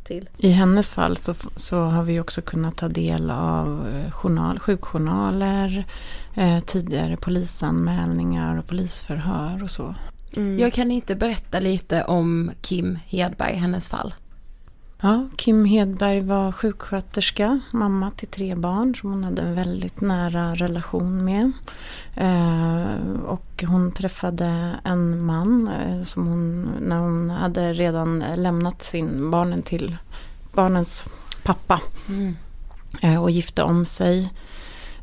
till. I hennes fall så, så har vi också kunnat ta del av eh, journal, sjukjournaler, eh, tidigare polisanmälningar och polisförhör och så. Mm. Jag kan inte berätta lite om Kim Hedberg, hennes fall. Ja, Kim Hedberg var sjuksköterska, mamma till tre barn som hon hade en väldigt nära relation med. Eh, och hon träffade en man eh, som hon, när hon hade redan lämnat sin barnen till barnens pappa. Mm. Eh, och gifte om sig.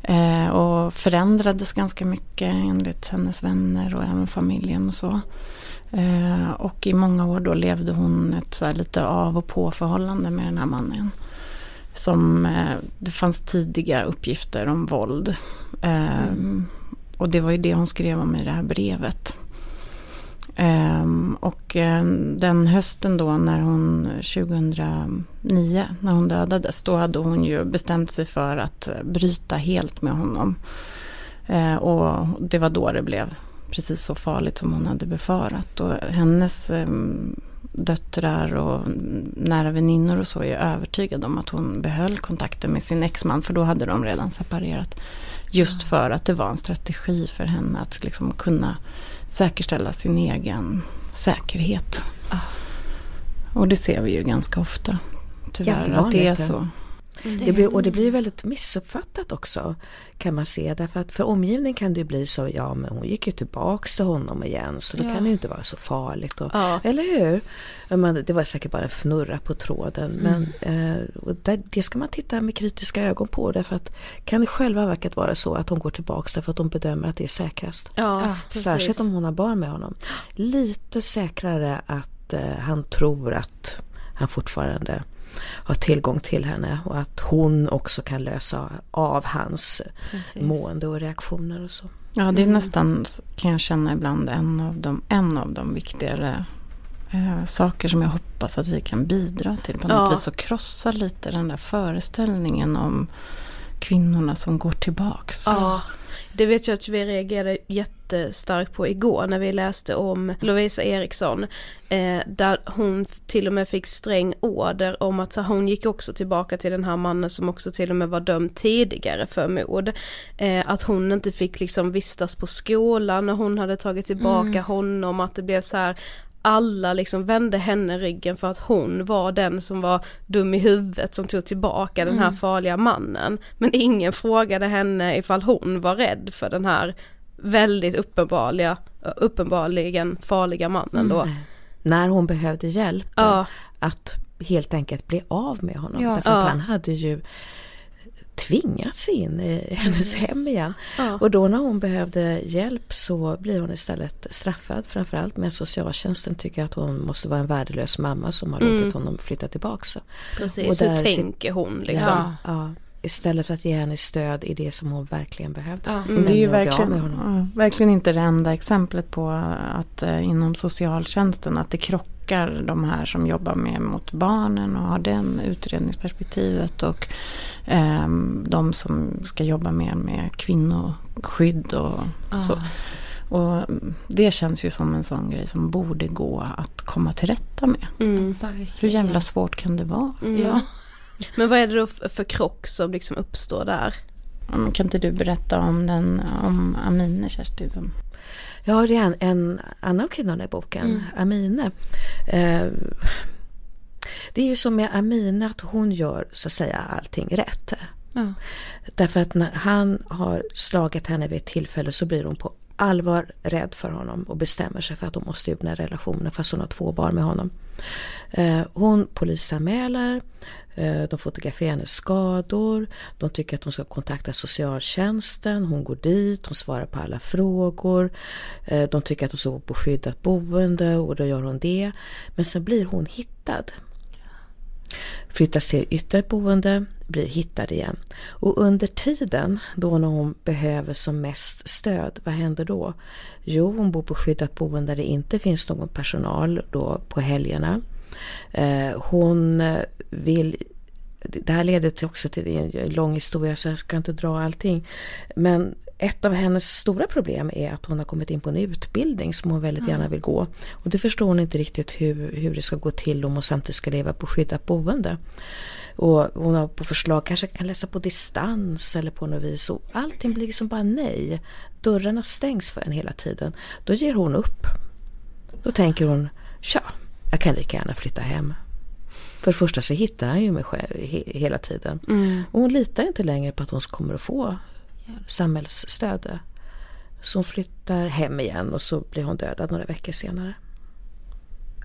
Eh, och förändrades ganska mycket enligt hennes vänner och även familjen och så. Eh, och i många år då levde hon ett så lite av och på förhållande med den här mannen. Som, eh, det fanns tidiga uppgifter om våld. Eh, mm. Och det var ju det hon skrev om i det här brevet. Um, och um, den hösten då när hon 2009 när hon dödades då hade hon ju bestämt sig för att bryta helt med honom. Uh, och det var då det blev precis så farligt som hon hade befarat. Och hennes um, döttrar och nära väninnor och så är övertygade om att hon behöll kontakten med sin exman för då hade de redan separerat. Just för att det var en strategi för henne att liksom kunna säkerställa sin egen säkerhet. Ah. Och det ser vi ju ganska ofta. Tyvärr att det är så. Mm. Det blir, och det blir väldigt missuppfattat också kan man se därför att för omgivningen kan det bli så ja men hon gick ju tillbaks till honom igen så det ja. kan ju inte vara så farligt. Och, ja. Eller hur? Men det var säkert bara en fnurra på tråden mm. men eh, det, det, ska man titta med kritiska ögon på därför att kan det själva verkat vara så att hon går tillbaks därför att hon bedömer att det är säkrast. Ja, Särskilt om hon har barn med honom. Lite säkrare att eh, han tror att han fortfarande har tillgång till henne och att hon också kan lösa av hans Precis. mående och reaktioner och så. Ja, det är mm. nästan, kan jag känna ibland, en av de, en av de viktigare eh, saker som jag hoppas att vi kan bidra till på något ja. vis och krossa lite den där föreställningen om kvinnorna som går tillbaks. Ja, det vet jag att vi reagerade jättestarkt på igår när vi läste om Lovisa Eriksson. Eh, där hon till och med fick sträng order om att hon gick också tillbaka till den här mannen som också till och med var dömd tidigare för mord. Eh, att hon inte fick liksom vistas på skolan när hon hade tagit tillbaka mm. honom, att det blev så här alla liksom vände henne ryggen för att hon var den som var dum i huvudet som tog tillbaka mm. den här mm. farliga mannen. Men ingen frågade henne ifall hon var rädd för den här väldigt uppenbarliga, uppenbarligen farliga mannen då. Mm. När hon behövde hjälp ja. att helt enkelt bli av med honom. Ja. Därför att ja. han hade ju tvingats in i hennes yes. hem igen. Ja. Och då när hon behövde hjälp så blir hon istället straffad framförallt med socialtjänsten tycker att hon måste vara en värdelös mamma som har mm. låtit honom flytta tillbaka. Precis, hur tänker hon liksom? Ja, ja, istället för att ge henne stöd i det som hon verkligen behövde. Ja. Mm. Det är ju verkligen, verkligen inte det enda exemplet på att eh, inom socialtjänsten att det krockar de här som jobbar med mot barnen och har den utredningsperspektivet och eh, de som ska jobba mer med kvinnoskydd och ah. så. Och det känns ju som en sån grej som borde gå att komma till rätta med. Mm. Hur jävla svårt kan det vara? Mm. Ja. Men vad är det då för krock som liksom uppstår där? Kan inte du berätta om den, om Amine Kerstin? Ja, det är en, en annan kvinna i boken, mm. Amine. Eh, det är ju som med Amine att hon gör så att säga allting rätt. Ja. Därför att när han har slagit henne vid ett tillfälle så blir hon på allvar rädd för honom och bestämmer sig för att hon måste ur den här relationen fast hon har två barn med honom. Eh, hon polisanmäler, Eh, de fotograferar hennes skador, de tycker att hon ska kontakta socialtjänsten, hon går dit, hon svarar på alla frågor, eh, de tycker att hon ska bo på skyddat boende och då gör hon det. Men sen blir hon hittad flyttas till ytterligare boende, blir hittad igen. Och under tiden då när hon behöver som mest stöd, vad händer då? Jo, hon bor på skyddat boende där det inte finns någon personal då på helgerna. Eh, hon vill det här leder också till en lång historia så jag ska inte dra allting. Men ett av hennes stora problem är att hon har kommit in på en utbildning som hon väldigt gärna vill gå. Och det förstår hon inte riktigt hur, hur det ska gå till om hon samtidigt ska leva på skyddat boende. Och hon har på förslag kanske kan läsa på distans eller på något vis. Och allting blir liksom bara nej. Dörrarna stängs för en hela tiden. Då ger hon upp. Då tänker hon, ja, jag kan lika gärna flytta hem. För det första så hittar han ju mig själv hela tiden. Mm. Och hon litar inte längre på att hon kommer att få samhällsstöd. Så hon flyttar hem igen och så blir hon dödad några veckor senare.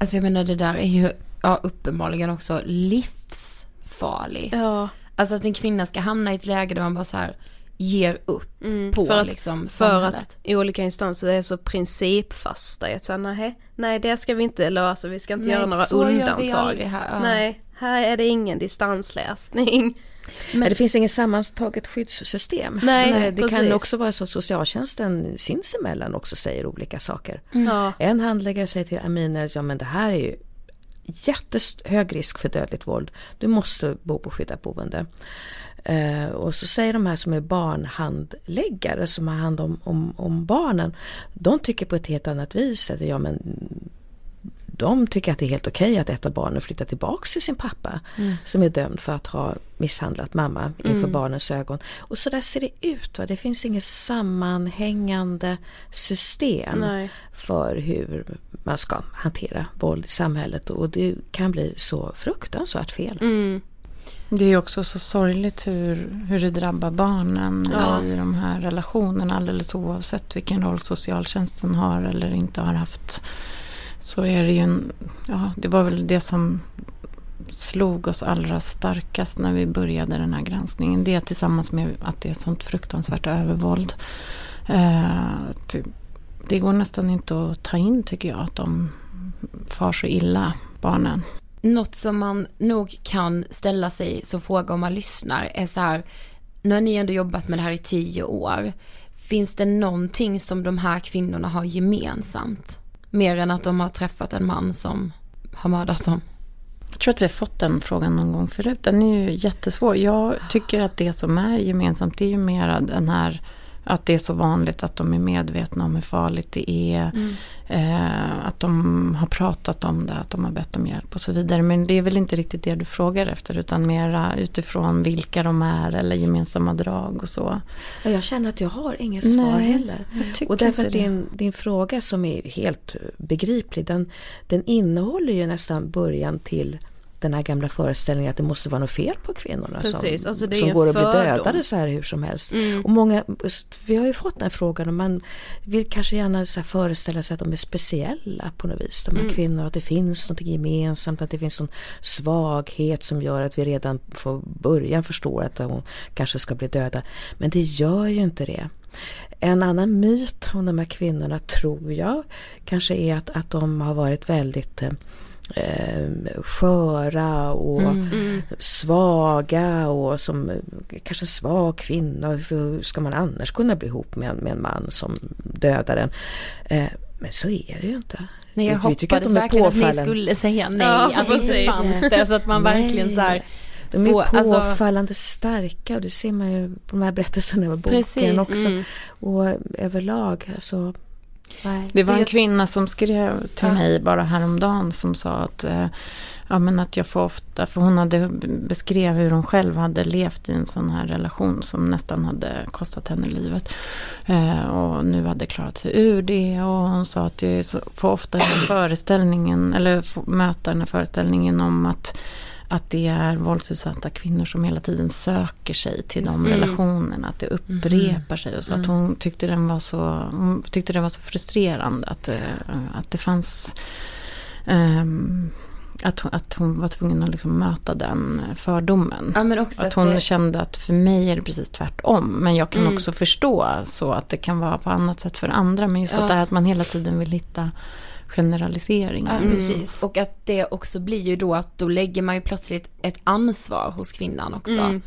Alltså jag menar det där är ju ja, uppenbarligen också livsfarligt. Ja. Alltså att en kvinna ska hamna i ett läge där man bara så här ger upp mm, på för att, liksom För att i olika instanser är så principfasta i att säga nej, nej det ska vi inte lösa, vi ska inte nej, göra några undantag. Här, ja. Nej, här är det ingen distansläsning. Men det finns inget sammantaget skyddssystem. Nej, Nej det precis. kan också vara så att socialtjänsten sinsemellan också säger olika saker. Mm. En handläggare säger till Amina, ja men det här är ju jättehög risk för dödligt våld. Du måste bo på skyddat boende. Uh, och så säger de här som är barnhandläggare som har hand om, om, om barnen. De tycker på ett helt annat vis att ja men de tycker att det är helt okej okay att ett av barnen flyttar tillbaks till sin pappa mm. som är dömd för att ha misshandlat mamma inför mm. barnens ögon. Och så där ser det ut. Va? Det finns inget sammanhängande system Nej. för hur man ska hantera våld i samhället och det kan bli så fruktansvärt fel. Mm. Det är också så sorgligt hur, hur det drabbar barnen ja. i de här relationerna alldeles oavsett vilken roll socialtjänsten har eller inte har haft så är det ju en, ja det var väl det som slog oss allra starkast när vi började den här granskningen. Det tillsammans med att det är ett sånt fruktansvärt övervåld. Eh, det går nästan inte att ta in tycker jag att de far så illa, barnen. Något som man nog kan ställa sig som fråga om man lyssnar är så här, nu har ni ändå jobbat med det här i tio år. Finns det någonting som de här kvinnorna har gemensamt? Mer än att de har träffat en man som har mördat dem. Jag tror att vi har fått den frågan någon gång förut. Den är ju jättesvår. Jag tycker att det som är gemensamt det är ju mera den här att det är så vanligt att de är medvetna om hur farligt det är. Mm. Eh, att de har pratat om det, att de har bett om hjälp och så vidare. Men det är väl inte riktigt det du frågar efter utan mera utifrån vilka de är eller gemensamma drag och så. Jag känner att jag har inget svar Nej, heller. Och därför att din, din fråga som är helt begriplig den, den innehåller ju nästan början till den här gamla föreställningen att det måste vara något fel på kvinnorna Precis, som, alltså som går att bli dödade så här hur som helst. Mm. Och många, vi har ju fått den frågan och man vill kanske gärna så föreställa sig att de är speciella på något vis. De här mm. kvinnorna, att det finns något gemensamt, att det finns en svaghet som gör att vi redan från början förstår att hon kanske ska bli döda. Men det gör ju inte det. En annan myt om de här kvinnorna tror jag kanske är att, att de har varit väldigt eh, sköra och mm, mm. svaga och som kanske svag kvinna. Hur ska man annars kunna bli ihop med, med en man som dödar en? Eh, men så är det ju inte. Nej, jag vi, hoppades vi att de verkligen att ni skulle säga nej, ja, att det inte fanns det. Så att man nej. verkligen så här, de är få, alltså- påfallande alltså, starka och det ser man ju på de här berättelserna över boken precis, också. Mm. Och överlag, alltså Nej, det var en kvinna som skrev till ja. mig bara häromdagen som sa att, eh, ja, men att jag får ofta, för hon hade beskrev hur hon själv hade levt i en sån här relation som nästan hade kostat henne livet. Eh, och nu hade klarat sig ur det och hon sa att så, får ofta den föreställningen, eller möta den här föreställningen om att att det är våldsutsatta kvinnor som hela tiden söker sig till de mm. relationerna. Att det upprepar sig. Och så mm. att hon tyckte den var så, hon tyckte det var så frustrerande att, eh, att det fanns um, att, att hon var tvungen att liksom möta den fördomen. Ja, att, att hon det... kände att för mig är det precis tvärtom. Men jag kan mm. också förstå så att det kan vara på annat sätt för andra. Men just ja. att det här att man hela tiden vill hitta generaliseringar. Ja, mm. precis. Och att det också blir ju då att då lägger man ju plötsligt ett ansvar hos kvinnan också. Mm.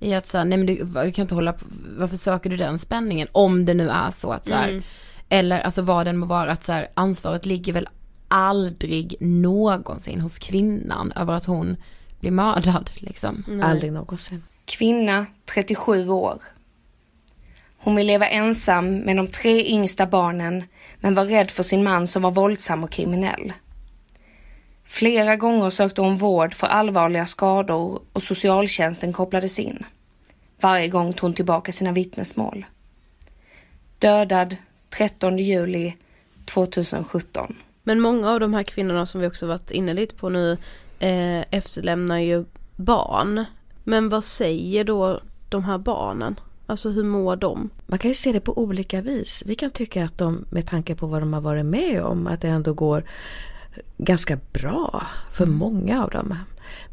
I att säga, nej men du, du, kan inte hålla på, varför söker du den spänningen? Om det nu är så att så här, mm. eller alltså vad den må vara, att så här, ansvaret ligger väl aldrig någonsin hos kvinnan över att hon blir mördad liksom. Nej. Aldrig någonsin. Kvinna, 37 år. Hon vill leva ensam med de tre yngsta barnen men var rädd för sin man som var våldsam och kriminell. Flera gånger sökte hon vård för allvarliga skador och socialtjänsten kopplades in. Varje gång tog hon tillbaka sina vittnesmål. Dödad 13 juli 2017. Men många av de här kvinnorna som vi också varit inne lite på nu eh, efterlämnar ju barn. Men vad säger då de här barnen? Alltså hur mår de? Man kan ju se det på olika vis. Vi kan tycka att de med tanke på vad de har varit med om att det ändå går ganska bra för mm. många av dem.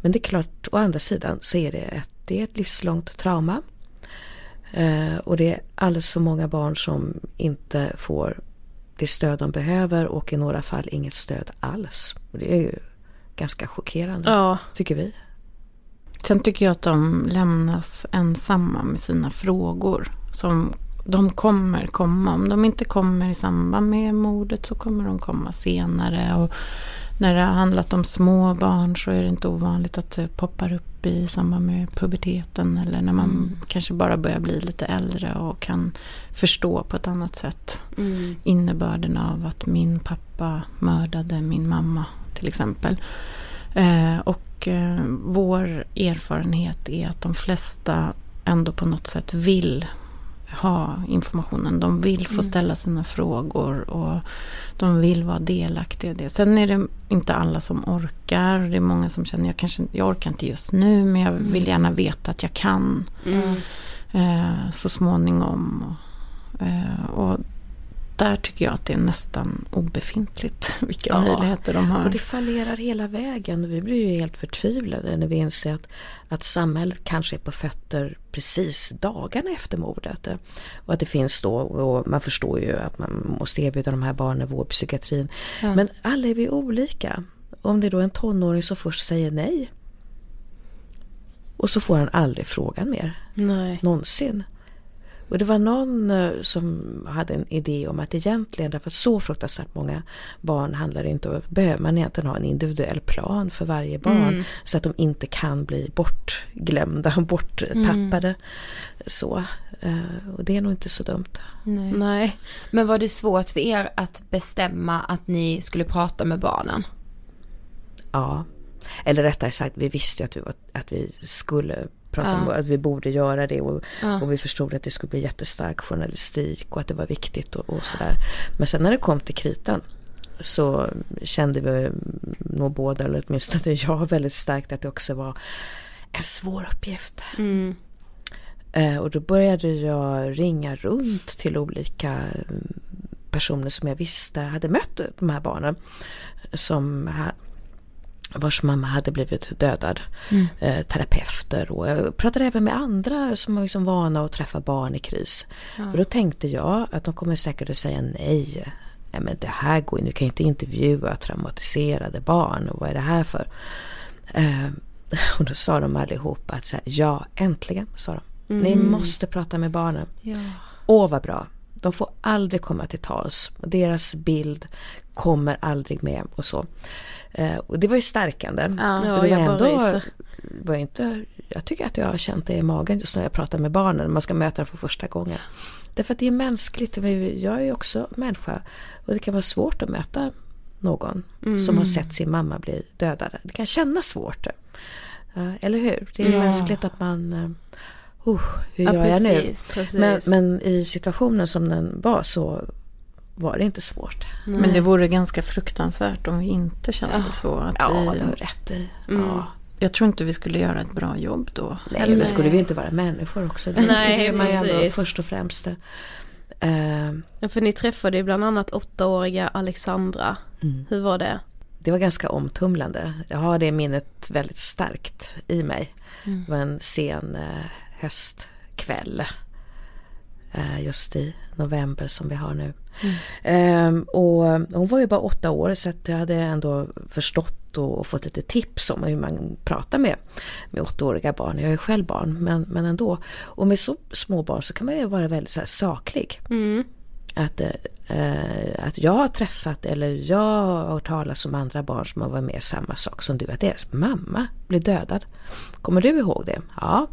Men det är klart, å andra sidan så är det ett, det är ett livslångt trauma. Eh, och det är alldeles för många barn som inte får det stöd de behöver och i några fall inget stöd alls. Och det är ju ganska chockerande, ja. tycker vi. Sen tycker jag att de lämnas ensamma med sina frågor. Som de kommer komma. Om de inte kommer i samband med mordet så kommer de komma senare. Och när det har handlat om små barn så är det inte ovanligt att det poppar upp i samband med puberteten. Eller när man mm. kanske bara börjar bli lite äldre och kan förstå på ett annat sätt mm. innebörden av att min pappa mördade min mamma till exempel. Eh, och eh, vår erfarenhet är att de flesta ändå på något sätt vill ha informationen. De vill få mm. ställa sina frågor och de vill vara delaktiga i det. Sen är det inte alla som orkar. Det är många som känner jag kanske jag orkar inte just nu men jag vill mm. gärna veta att jag kan. Mm. Eh, så småningom. Eh, och där tycker jag att det är nästan obefintligt vilka ja, möjligheter de har. Och det fallerar hela vägen. Vi blir ju helt förtvivlade när vi inser att, att samhället kanske är på fötter precis dagarna efter mordet. Och att det finns då, och man förstår ju att man måste erbjuda de här barnen vårdpsykiatrin. Ja. Men alla är vi olika. Om det är då en tonåring som först säger nej. Och så får han aldrig frågan mer. Nej. Någonsin. Och det var någon eh, som hade en idé om att egentligen, därför att så fruktansvärt många barn handlar det inte om, behöver man egentligen ha en individuell plan för varje barn. Mm. Så att de inte kan bli bortglömda och borttappade. Mm. Så. Eh, och det är nog inte så dumt. Nej. Nej. Men var det svårt för er att bestämma att ni skulle prata med barnen? Ja. Eller rättare sagt, vi visste ju att vi, var, att vi skulle prata ja. om att vi borde göra det och, ja. och, vi förstod att det skulle bli jättestark journalistik och att det var viktigt och, och sådär. Men sen när det kom till kritan så kände vi nog båda, eller åtminstone jag, väldigt starkt att det också var en svår uppgift. Mm. Eh, och då började jag ringa runt till olika mm, personer som jag visste hade mött de här barnen. Som vars mamma hade blivit dödad. Mm. Eh, terapeuter och jag pratade även med andra som var liksom vana att träffa barn i kris. Ja. För då tänkte jag att de kommer säkert att säga nej. Nej men det här går ju, nu kan jag inte intervjua traumatiserade barn och vad är det här för? Eh, och då sa de allihopa att så här, ja äntligen sa de. Mm. Ni måste prata med barnen. Ja. Åh vad bra. De får aldrig komma till tals. Deras bild kommer aldrig med och så. Eh, och det var ju stärkande. Ja, det var jag ändå, var inte, jag tycker att jag har känt det i magen just när jag pratar med barnen. Man ska möta dem för första gången. Därför att det är mänskligt. Jag är ju också människa. Och det kan vara svårt att möta någon mm. som har sett sin mamma bli dödad. Det kan kännas svårt. Eller hur? Det är ja. mänskligt att man uh, hur ja, gör jag nu? Men, men, i situationen som den var så var det inte svårt. Nej. Men det vore ganska fruktansvärt om vi inte kände ja. så. Att ja, vi, du har rätt i. Mm. Ja. Jag tror inte vi skulle göra ett bra jobb då. Nej, Eller? men skulle vi inte vara människor också? Det Nej, är man ändå först och främst. Uh, ja, för ni träffade ju bland annat åttaåriga Alexandra. Mm. Hur var det? Det var ganska omtumlande. Jag har det minnet väldigt starkt i mig. Mm. Det var en sen uh, höstkväll. Uh, just i november som vi har nu. Mm. Um, och hon var ju bara åtta år så att jag hade ändå förstått och fått lite tips om hur man pratar med, med åttaåriga barn. Jag är själv barn men, men ändå. Och med så små barn så kan man ju vara väldigt så saklig. Mm. Att, eh, att jag har träffat eller jag har hört talas om andra barn som har varit med samma sak som du. Att deras mamma blev dödad. Kommer du ihåg det? Ja,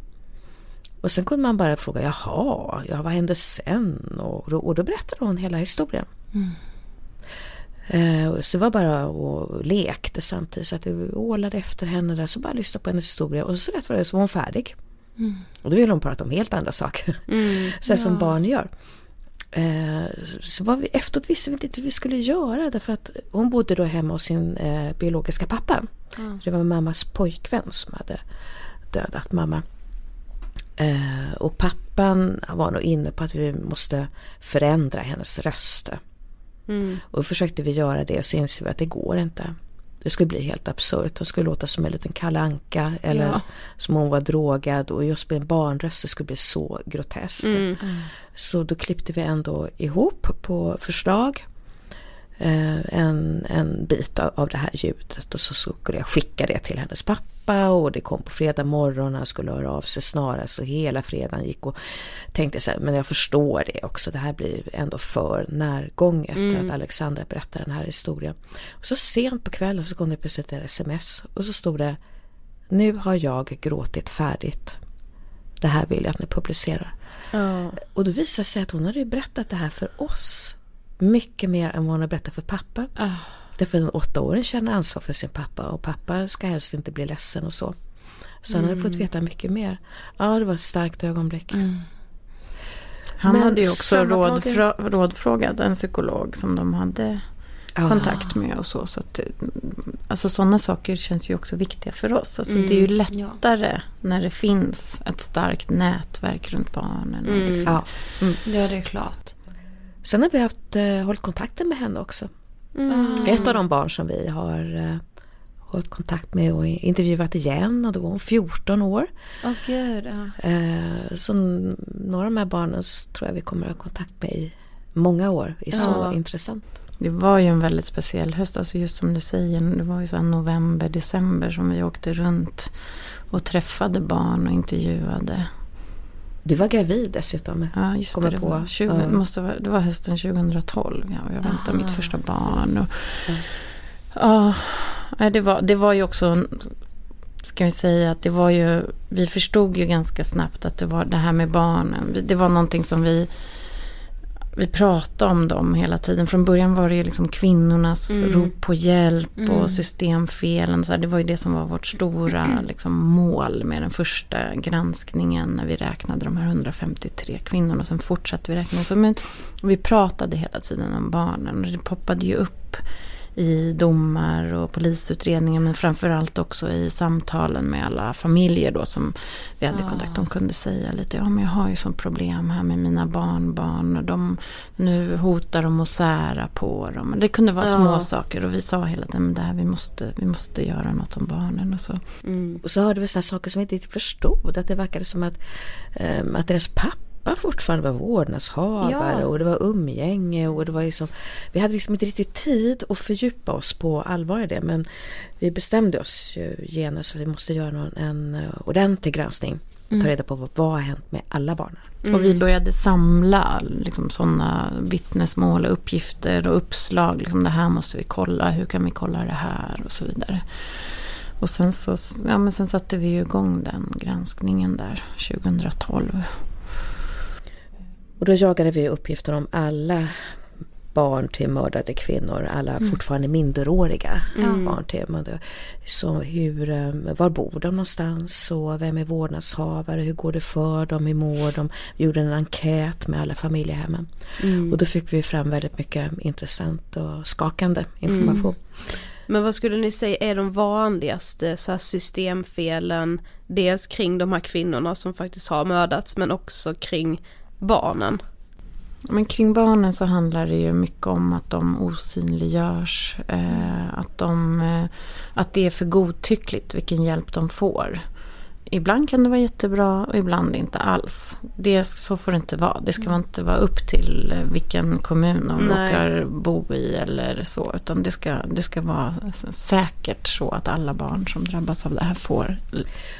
och sen kunde man bara fråga, jaha, ja, vad hände sen? Och, och då berättade hon hela historien. Mm. Eh, så det var bara och lekte samtidigt. Så att vi ålade efter henne där. Så bara lyssnade på hennes historia. Och så rätt var det så var hon färdig. Mm. Och då ville hon prata om helt andra saker. Mm. så ja. som barn gör. Eh, så var vi, efteråt visste vi inte hur vi skulle göra. Därför att hon bodde då hemma hos sin eh, biologiska pappa. Mm. Det var mammas pojkvän som hade dödat mamma. Eh, och pappan var nog inne på att vi måste förändra hennes röst. Mm. Och då försökte vi göra det och så insåg vi att det går inte. Det skulle bli helt absurt. Hon skulle låta som en liten kalanka eller ja. som hon var drogad och just med en barnröst det skulle bli så groteskt. Mm. Så då klippte vi ändå ihop på förslag en, en bit av, det här ljudet och så skulle jag skicka det till hennes pappa och det kom på fredag morgon och han skulle höra av sig snarast och hela fredagen gick och tänkte så här, men jag förstår det också, det här blir ändå för närgånget mm. att Alexandra berättar den här historien. Och så sent på kvällen så kom det plötsligt ett sms och så stod det Nu har jag gråtit färdigt. Det här vill jag att ni publicerar. Oh. Och då visade det sig att hon hade berättat det här för oss mycket mer än vad hon har berättat för pappa. Oh. Därför att en åttaåring känner ansvar för sin pappa och pappa ska helst inte bli ledsen och så. Så han hade fått mm. veta mycket mer. Ja, det var ett starkt ögonblick. Mm. Han Men hade ju också rådfrå rådfrågat en psykolog som de hade oh. kontakt med och så. så att, alltså sådana saker känns ju också viktiga för oss. Alltså mm. Det är ju lättare ja. när det finns ett starkt nätverk runt barnen. Mm. Ja. Mm. ja, det är klart. Sen har vi haft, eh, hållit kontakten med henne också. Mm. Ett av de barn som vi har eh, hållit kontakt med och intervjuat igen och då var hon 14 år. Oh, Gud, ja. eh, så några av de här barnen tror jag vi kommer att ha kontakt med i många år. Det är så ja. intressant. Det var ju en väldigt speciell höst, alltså just som du säger, det var ju så november, december som vi åkte runt och träffade barn och intervjuade. Du var gravid dessutom. Ja, just det. Det var, 20, ja. måste vara, det var hösten 2012. Ja, jag väntade Aha. mitt första barn. Och, ja. ja, det, var, det var ju också ska vi säga att det var ju, vi förstod ju ganska snabbt att det var det här med barnen. Det var någonting som vi, vi pratade om dem hela tiden. Från början var det ju liksom kvinnornas mm. rop på hjälp mm. och systemfelen. Så här, det var ju det som var vårt stora liksom, mål med den första granskningen när vi räknade de här 153 kvinnorna. Och sen fortsatte vi räkna. Så, men, vi pratade hela tiden om barnen och det poppade ju upp i domar och polisutredningar men framförallt också i samtalen med alla familjer då som vi hade ja. kontakt. De kunde säga lite, ja men jag har ju sånt problem här med mina barnbarn och de, nu hotar de att sära på dem. Det kunde vara ja. små saker och vi sa hela tiden, det här, vi, måste, vi måste göra något om barnen och så. Mm. Och så hörde vi sådana saker som vi inte förstod, att det verkade som att, um, att deras pappa pappa fortfarande var vårdnadshavare ja. och det var umgänge och det var liksom Vi hade liksom inte riktigt tid att fördjupa oss på allvar i det men vi bestämde oss ju genast att vi måste göra någon, en eh, ordentlig granskning. Mm. Ta reda på vad, vad har hänt med alla barnen. Mm. Och vi började samla liksom, sådana vittnesmål och uppgifter och uppslag. Liksom, det här måste vi kolla, hur kan vi kolla det här och så vidare. Och sen så ja, men sen satte vi igång den granskningen där 2012. Och då jagade vi uppgifter om alla barn till mördade kvinnor, alla mm. fortfarande minderåriga mm. barn till mördade. Så hur, eh, var bor de någonstans och vem är vårdnadshavare, hur går det för dem, hur mår de? Vi gjorde en enkät med alla familjehemmen. Mm. Och då fick vi fram väldigt mycket intressant och skakande information. Mm. Men vad skulle ni säga är de vanligaste så systemfelen, dels kring de här kvinnorna som faktiskt har mördats men också kring barnen? Men kring barnen så handlar det ju mycket om att de osynliggörs. Eh, att, de, eh, att det är för godtyckligt vilken hjälp de får. Ibland kan det vara jättebra och ibland inte alls. Det, så får det inte vara. Det ska inte vara upp till vilken kommun de Nej. råkar bo i eller så. Utan det ska, det ska vara säkert så att alla barn som drabbas av det här får.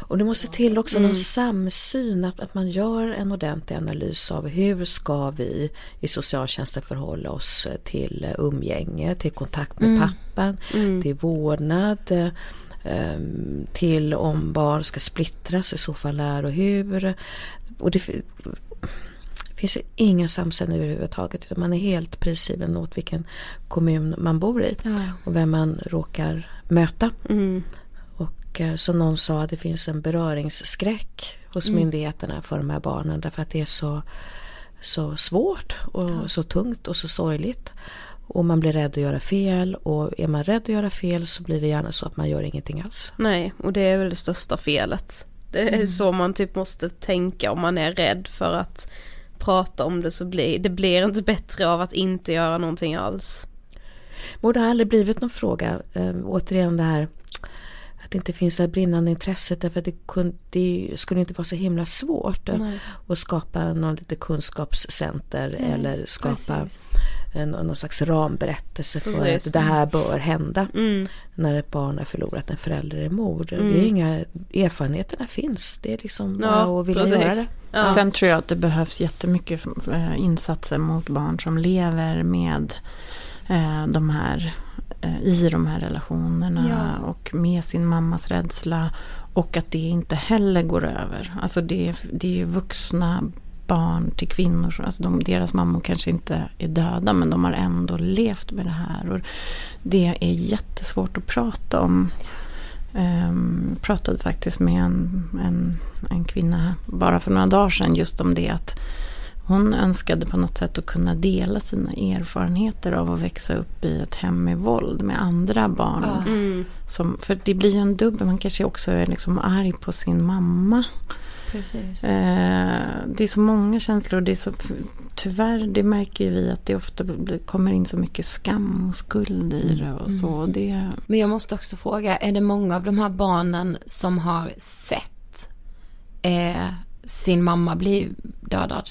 Och det måste till också mm. någon samsyn. Att, att man gör en ordentlig analys av hur ska vi i socialtjänsten förhålla oss till umgänge, till kontakt med mm. pappan, mm. till vårdnad Ehm, till om barn ska splittras, i så fall när och hur. Och det finns ju ingen samsyn överhuvudtaget utan man är helt prisgiven åt vilken kommun man bor i ja. och vem man råkar möta. Mm. Och eh, som någon sa, det finns en beröringsskräck hos mm. myndigheterna för de här barnen därför att det är så, så svårt och ja. så tungt och så sorgligt. Och man blir rädd att göra fel och är man rädd att göra fel så blir det gärna så att man gör ingenting alls. Nej, och det är väl det största felet. Det är mm. så man typ måste tänka om man är rädd för att prata om det så blir det blir inte bättre av att inte göra någonting alls. Men det har aldrig blivit någon fråga, äh, återigen det här att det inte finns det brinnande intresset därför att det, kunde, det skulle inte vara så himla svårt Nej. att skapa någon lite kunskapscenter Nej, eller skapa precis en, någon slags ramberättelse för Precis. att det här bör hända. Mm. När ett barn har förlorat en förälder i mord. Mm. Det är inga, erfarenheterna finns. Det är liksom ja, bara att vilja precis. göra det. Ja. Sen tror jag att det behövs jättemycket eh, insatser mot barn som lever med de här eh, i de här relationerna ja. och med sin mammas rädsla och att det inte heller går över. Alltså det, det är ju vuxna barn till kvinnor. Alltså de, deras mammor kanske inte är döda men de har ändå levt med det här. Och det är jättesvårt att prata om. Um, jag pratade faktiskt med en, en, en kvinna bara för några dagar sedan just om det. att hon önskade på något sätt att kunna dela sina erfarenheter av att växa upp i ett hem med våld med andra barn. Mm. Som, för det blir ju en dubbel, man kanske också är liksom arg på sin mamma. Precis. Eh, det är så många känslor. Det är så, tyvärr, det märker vi att det ofta kommer in så mycket skam och skuld i det och så. Mm. Det... Men jag måste också fråga, är det många av de här barnen som har sett eh, sin mamma bli dödad?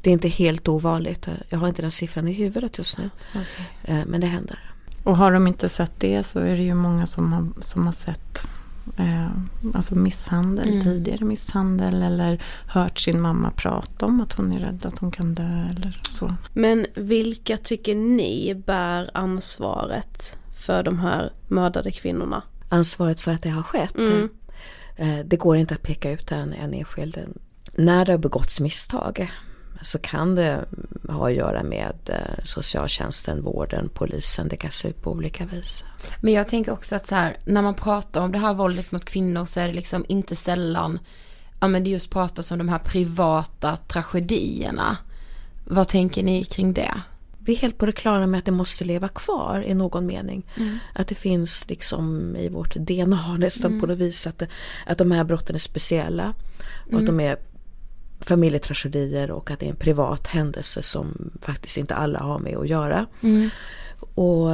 Det är inte helt ovanligt. Jag har inte den siffran i huvudet just nu. Okay. Eh, men det händer. Och har de inte sett det så är det ju många som har, som har sett Eh, alltså misshandel, Mm. tidigare misshandel eller hört sin mamma prata om att hon är rädd att hon kan dö eller så. Men vilka tycker ni bär ansvaret för de här mördade kvinnorna? Ansvaret för att det har skett. Mm. Eh, Det går inte att peka ut en, en enskild. När det har begåtts misstag så kan det ha att göra med eh, socialtjänsten, vården, polisen. Det kan se ut på olika vis. Men jag tänker också att så här, när man pratar om det här våldet mot kvinnor så är det liksom inte sällan, ja men det just pratas om de här privata tragedierna. Vad tänker ni kring det? Vi är helt på det klara med att det måste leva kvar i någon mening. Mm. Att det finns liksom i vårt DNA nästan Mm. på något vis att, att de här brotten är speciella. Och att Mm. de är familjetragedier och att det är en privat händelse som faktiskt inte alla har med att göra. Mm. Och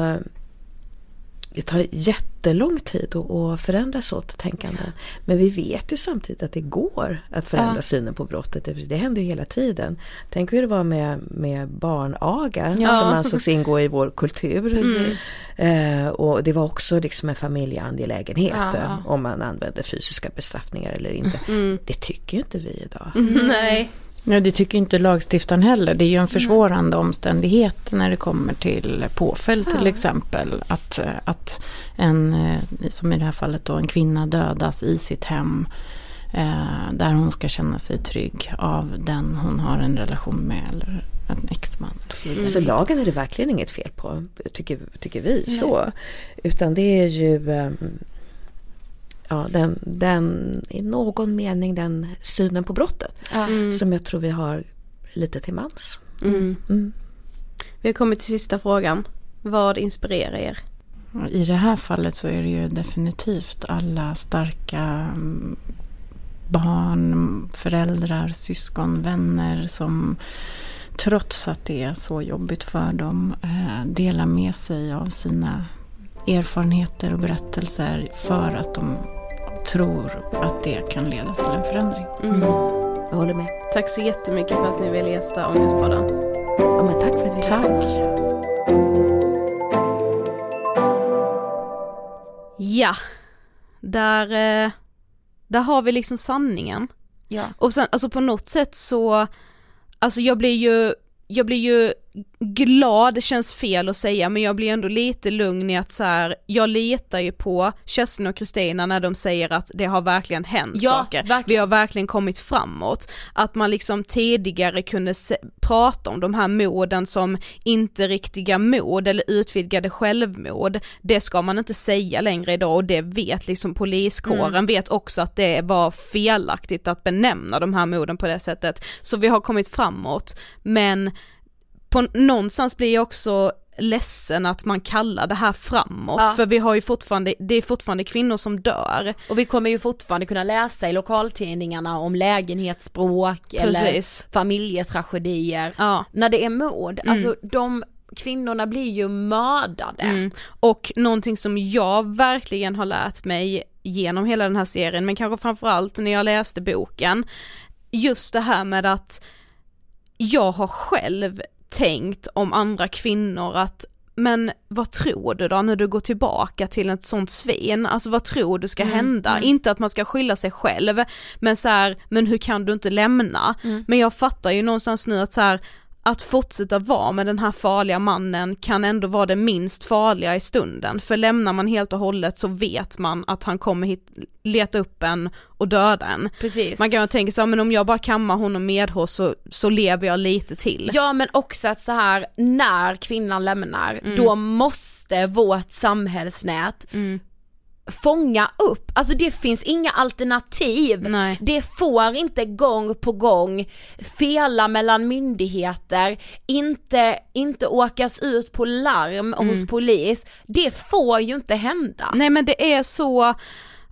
det tar jättelång tid att, förändra sånt tänkande. Men vi vet ju samtidigt att det går att förändra Ja. synen på brottet. Det, händer ju hela tiden. Tänk hur det var med, med barnaga Ja. som ansågs ingå i vår kultur. Precis. Eh, och det var också liksom en familjeangelägenhet Ja. eh, om man använde fysiska bestraffningar eller inte. Mm. Det tycker ju inte vi idag. Nej. Nej, det tycker inte lagstiftaren heller. Det är ju en försvårande omständighet när det kommer till påföljd till exempel. Att, eh, att en, eh, som i det här fallet då, en kvinna dödas i sitt hem eh, där hon ska känna sig trygg av den hon har en relation med eller en exman. och så lagen är det verkligen inget fel på, tycker, tycker vi. Nej. så. Utan det är ju ehm, ja, den, den, i någon mening den synen på brottet Mm. som jag tror vi har lite till mans. Mm. Mm. Vi har kommit till sista frågan. Vad inspirerar er? I det här fallet så är det ju definitivt alla starka mm, barn, föräldrar, syskon, vänner som trots att det är så jobbigt för dem eh, delar med sig av sina erfarenheter och berättelser för att de tror att det kan leda till en förändring. Mm. Jag håller med. Tack så jättemycket för att ni ville gästa Ångestpodden. Ja, men tack för att vi Tack. Ja, där, eh, där har vi liksom sanningen. Ja. Och sen, alltså på något sätt så, alltså jag blir ju, jag blir ju glad, det känns fel att säga, men jag blir ändå lite lugn i att så här, jag litar ju på Kerstin och Kristina när de säger att det har verkligen hänt Ja, saker. verkligen. Vi har verkligen kommit framåt. Att man liksom tidigare kunde se, prata om de här morden som inte riktiga mord eller utvidgade självmord, det ska man inte säga längre idag och det vet liksom poliskåren, Mm. vet också att det var felaktigt att benämna de här morden på det sättet. Så vi har kommit framåt, men på någonstans blir jag också ledsen att man kallar det här framåt, Ja. för vi har ju fortfarande, det är fortfarande kvinnor som dör. Och vi kommer ju fortfarande kunna läsa i lokaltidningarna om lägenhetsbråk eller familjetragedier. Ja. När det är mord, Mm. alltså de kvinnorna blir ju mördade. Mm. Och någonting som jag verkligen har lärt mig genom hela den här serien, men kanske framförallt när jag läste boken, just det här med att jag har själv tänkt om andra kvinnor att men vad tror du då när du går tillbaka till ett sånt svin? Alltså vad tror du ska Mm, hända? mm. Inte att man ska skylla sig själv, men så här, men hur kan du inte lämna? Mm. Men jag fattar ju någonstans nu att så här, att fortsätta vara med den här farliga mannen kan ändå vara det minst farliga i stunden, för lämnar man helt och hållet så vet man att han kommer hit, leta upp en och döda en. Precis. Man kan ju tänka sig, men om jag bara kammar honom medhårs så, så lever jag lite till. Ja men också att så här när kvinnan lämnar, Mm. då måste vårt samhällsnät Mm. Fånga upp, alltså det finns inga alternativ. Nej. Det får inte gång på gång fela mellan myndigheter, inte, inte åkas ut på larm Mm. hos polis. Det får ju inte hända. Nej men det är så,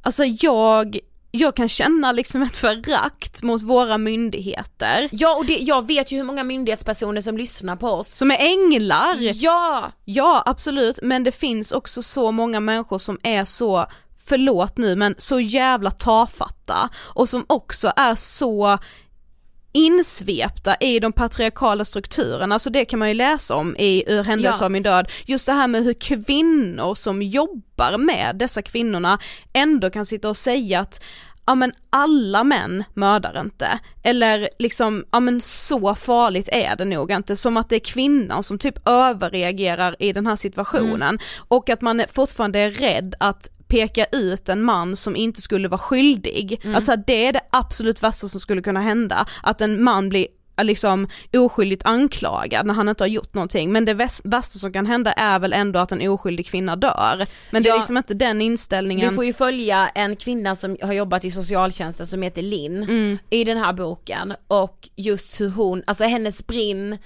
alltså jag, jag kan känna liksom ett förakt mot våra myndigheter. Ja och det, jag vet ju hur många myndighetspersoner som lyssnar på oss. Som är änglar! Ja! Ja absolut, men det finns också så många människor som är så, förlåt nu men så jävla tafatta och som också är så insvepta i de patriarkala strukturerna, alltså det kan man ju läsa om i Ur händelse Ja. av min död, just det här med hur kvinnor som jobbar med dessa kvinnorna ändå kan sitta och säga att ja men alla män mördar inte, eller liksom, ja men så farligt är det nog inte, som att det är kvinnan som typ överreagerar i den här situationen. Och att man fortfarande är rädd att peka ut en man som inte skulle vara skyldig. Mm. Att så här, det är det absolut värsta som skulle kunna hända, att en man blir eh, liksom oskyldigt anklagad när han inte har gjort någonting men det värsta som kan hända är väl ändå att en oskyldig kvinna dör. Men det är Ja. liksom inte den inställningen. Vi får ju följa en kvinna som har jobbat i socialtjänsten som heter Linn Mm. i den här boken och just hur hon, alltså hennes brinn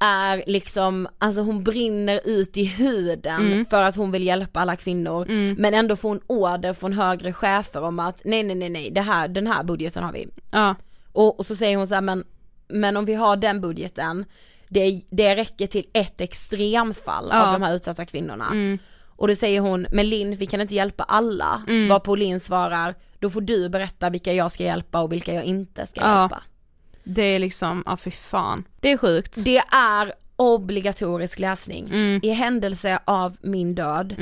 är liksom, alltså hon brinner ut i huden Mm. för att hon vill hjälpa alla kvinnor Mm. men ändå får hon order från högre chefer om att nej nej nej nej det här, den här budgeten har vi. Ja. Och, och så säger hon så här, men, men om vi har den budgeten det, det räcker till ett extremfall Ja. av de här utsatta kvinnorna. Mm. Och då säger hon, men Linn vi kan inte hjälpa alla. Mm. Varpå Linn svarar, då får du berätta vilka jag ska hjälpa och vilka jag inte ska Ja. hjälpa. Det är liksom, ja fy fan. Det är sjukt. Det är obligatorisk läsning Mm. i händelse av min död.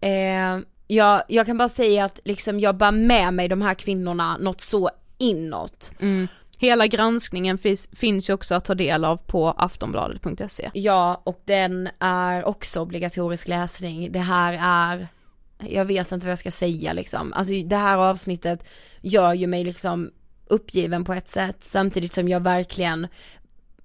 Eh, jag, jag kan bara säga att liksom jag bär med mig de här kvinnorna något så inåt. Mm. Hela granskningen finns, finns ju också att ta del av på aftonbladet.se. Ja, och den är också obligatorisk läsning. Det här är, jag vet inte vad jag ska säga liksom. Alltså det här avsnittet gör ju mig liksom uppgiven på ett sätt samtidigt som jag verkligen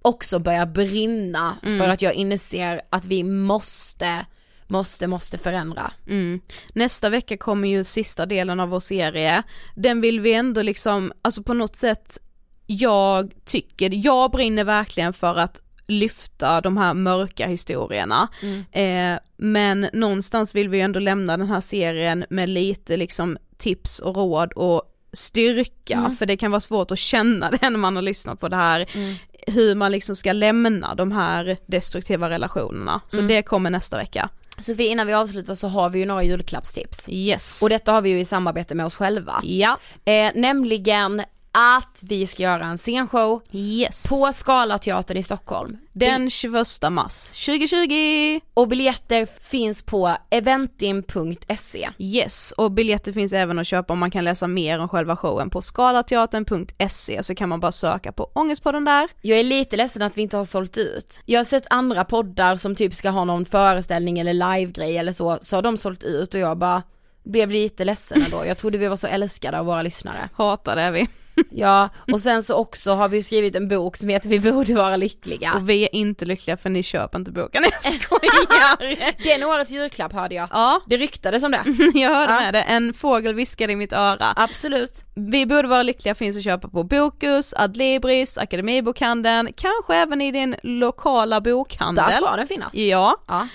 också börjar brinna Mm. för att jag inser att vi måste, måste, måste förändra. Mm. Nästa vecka kommer ju sista delen av vår serie. Den vill vi ändå liksom, alltså på något sätt, jag tycker, jag brinner verkligen för att lyfta de här mörka historierna. Mm. Eh, men någonstans vill vi ju ändå lämna den här serien med lite liksom tips och råd och styrka, Mm. för det kan vara svårt att känna det när man har lyssnat på det här, Mm. hur man liksom ska lämna de här destruktiva relationerna. Så Mm. det kommer nästa vecka. Sofie innan vi avslutar så har vi ju några julklappstips. Yes. Och detta har vi ju i samarbete med oss själva. Ja. Eh, nämligen att vi ska göra en scenshow yes. på Scalateatern i Stockholm. Den 21 mars 2020! Och biljetter finns på eventim.se. Yes, och biljetter finns även att köpa om man kan läsa mer om själva showen på skalateatern.se så kan man bara söka på Ångestpodden där. Jag är lite ledsen att vi inte har sålt ut. Jag har sett andra poddar som typ ska ha någon föreställning eller livegrej eller så, så har de sålt ut och jag bara blev lite ledsen ändå. Jag trodde vi var så älskade av våra lyssnare. Hatar det är vi. Ja, och sen så också har vi skrivit en bok som heter Vi borde vara lyckliga. Och vi är inte lyckliga för ni köper inte boken, jag skojar! Det är årets julklapp hörde jag. Ja. Det ryktades om det. jag hörde Ja. med det, en fågel viskade i mitt öra. Absolut. Vi borde vara lyckliga finns att köpa på Bokus, Adlibris, Akademibokhandeln, kanske även i din lokala bokhandel. Där ska den finnas. Ja. Ja.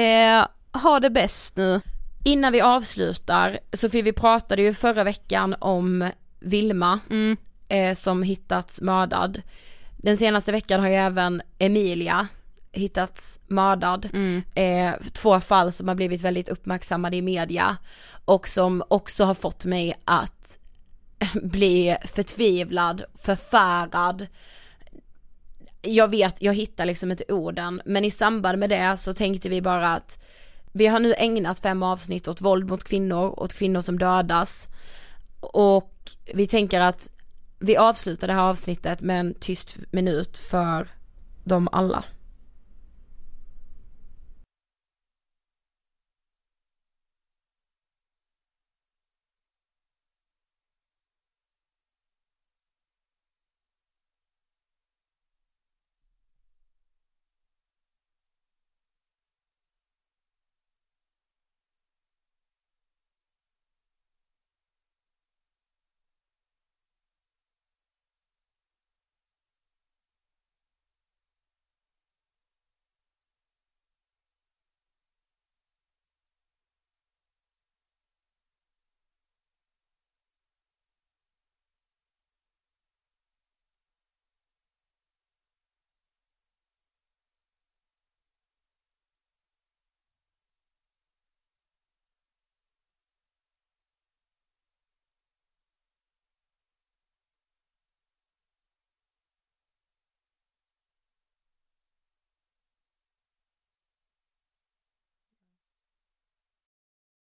Eh, ha det bäst nu. Innan vi avslutar, Sofie vi pratade ju förra veckan om Vilma Mm. eh, som hittats mördad. Den senaste veckan har ju även Emilia hittats mördad. Mm. Eh, två fall som har blivit väldigt uppmärksammade i media och som också har fått mig att bli förtvivlad, förfärad. Jag vet, jag hittar liksom inte orden, men i samband med det så tänkte vi bara att vi har nu ägnat fem avsnitt åt våld mot kvinnor, åt kvinnor som dödas. Och vi tänker att vi avslutar det här avsnittet med en tyst minut för dem alla.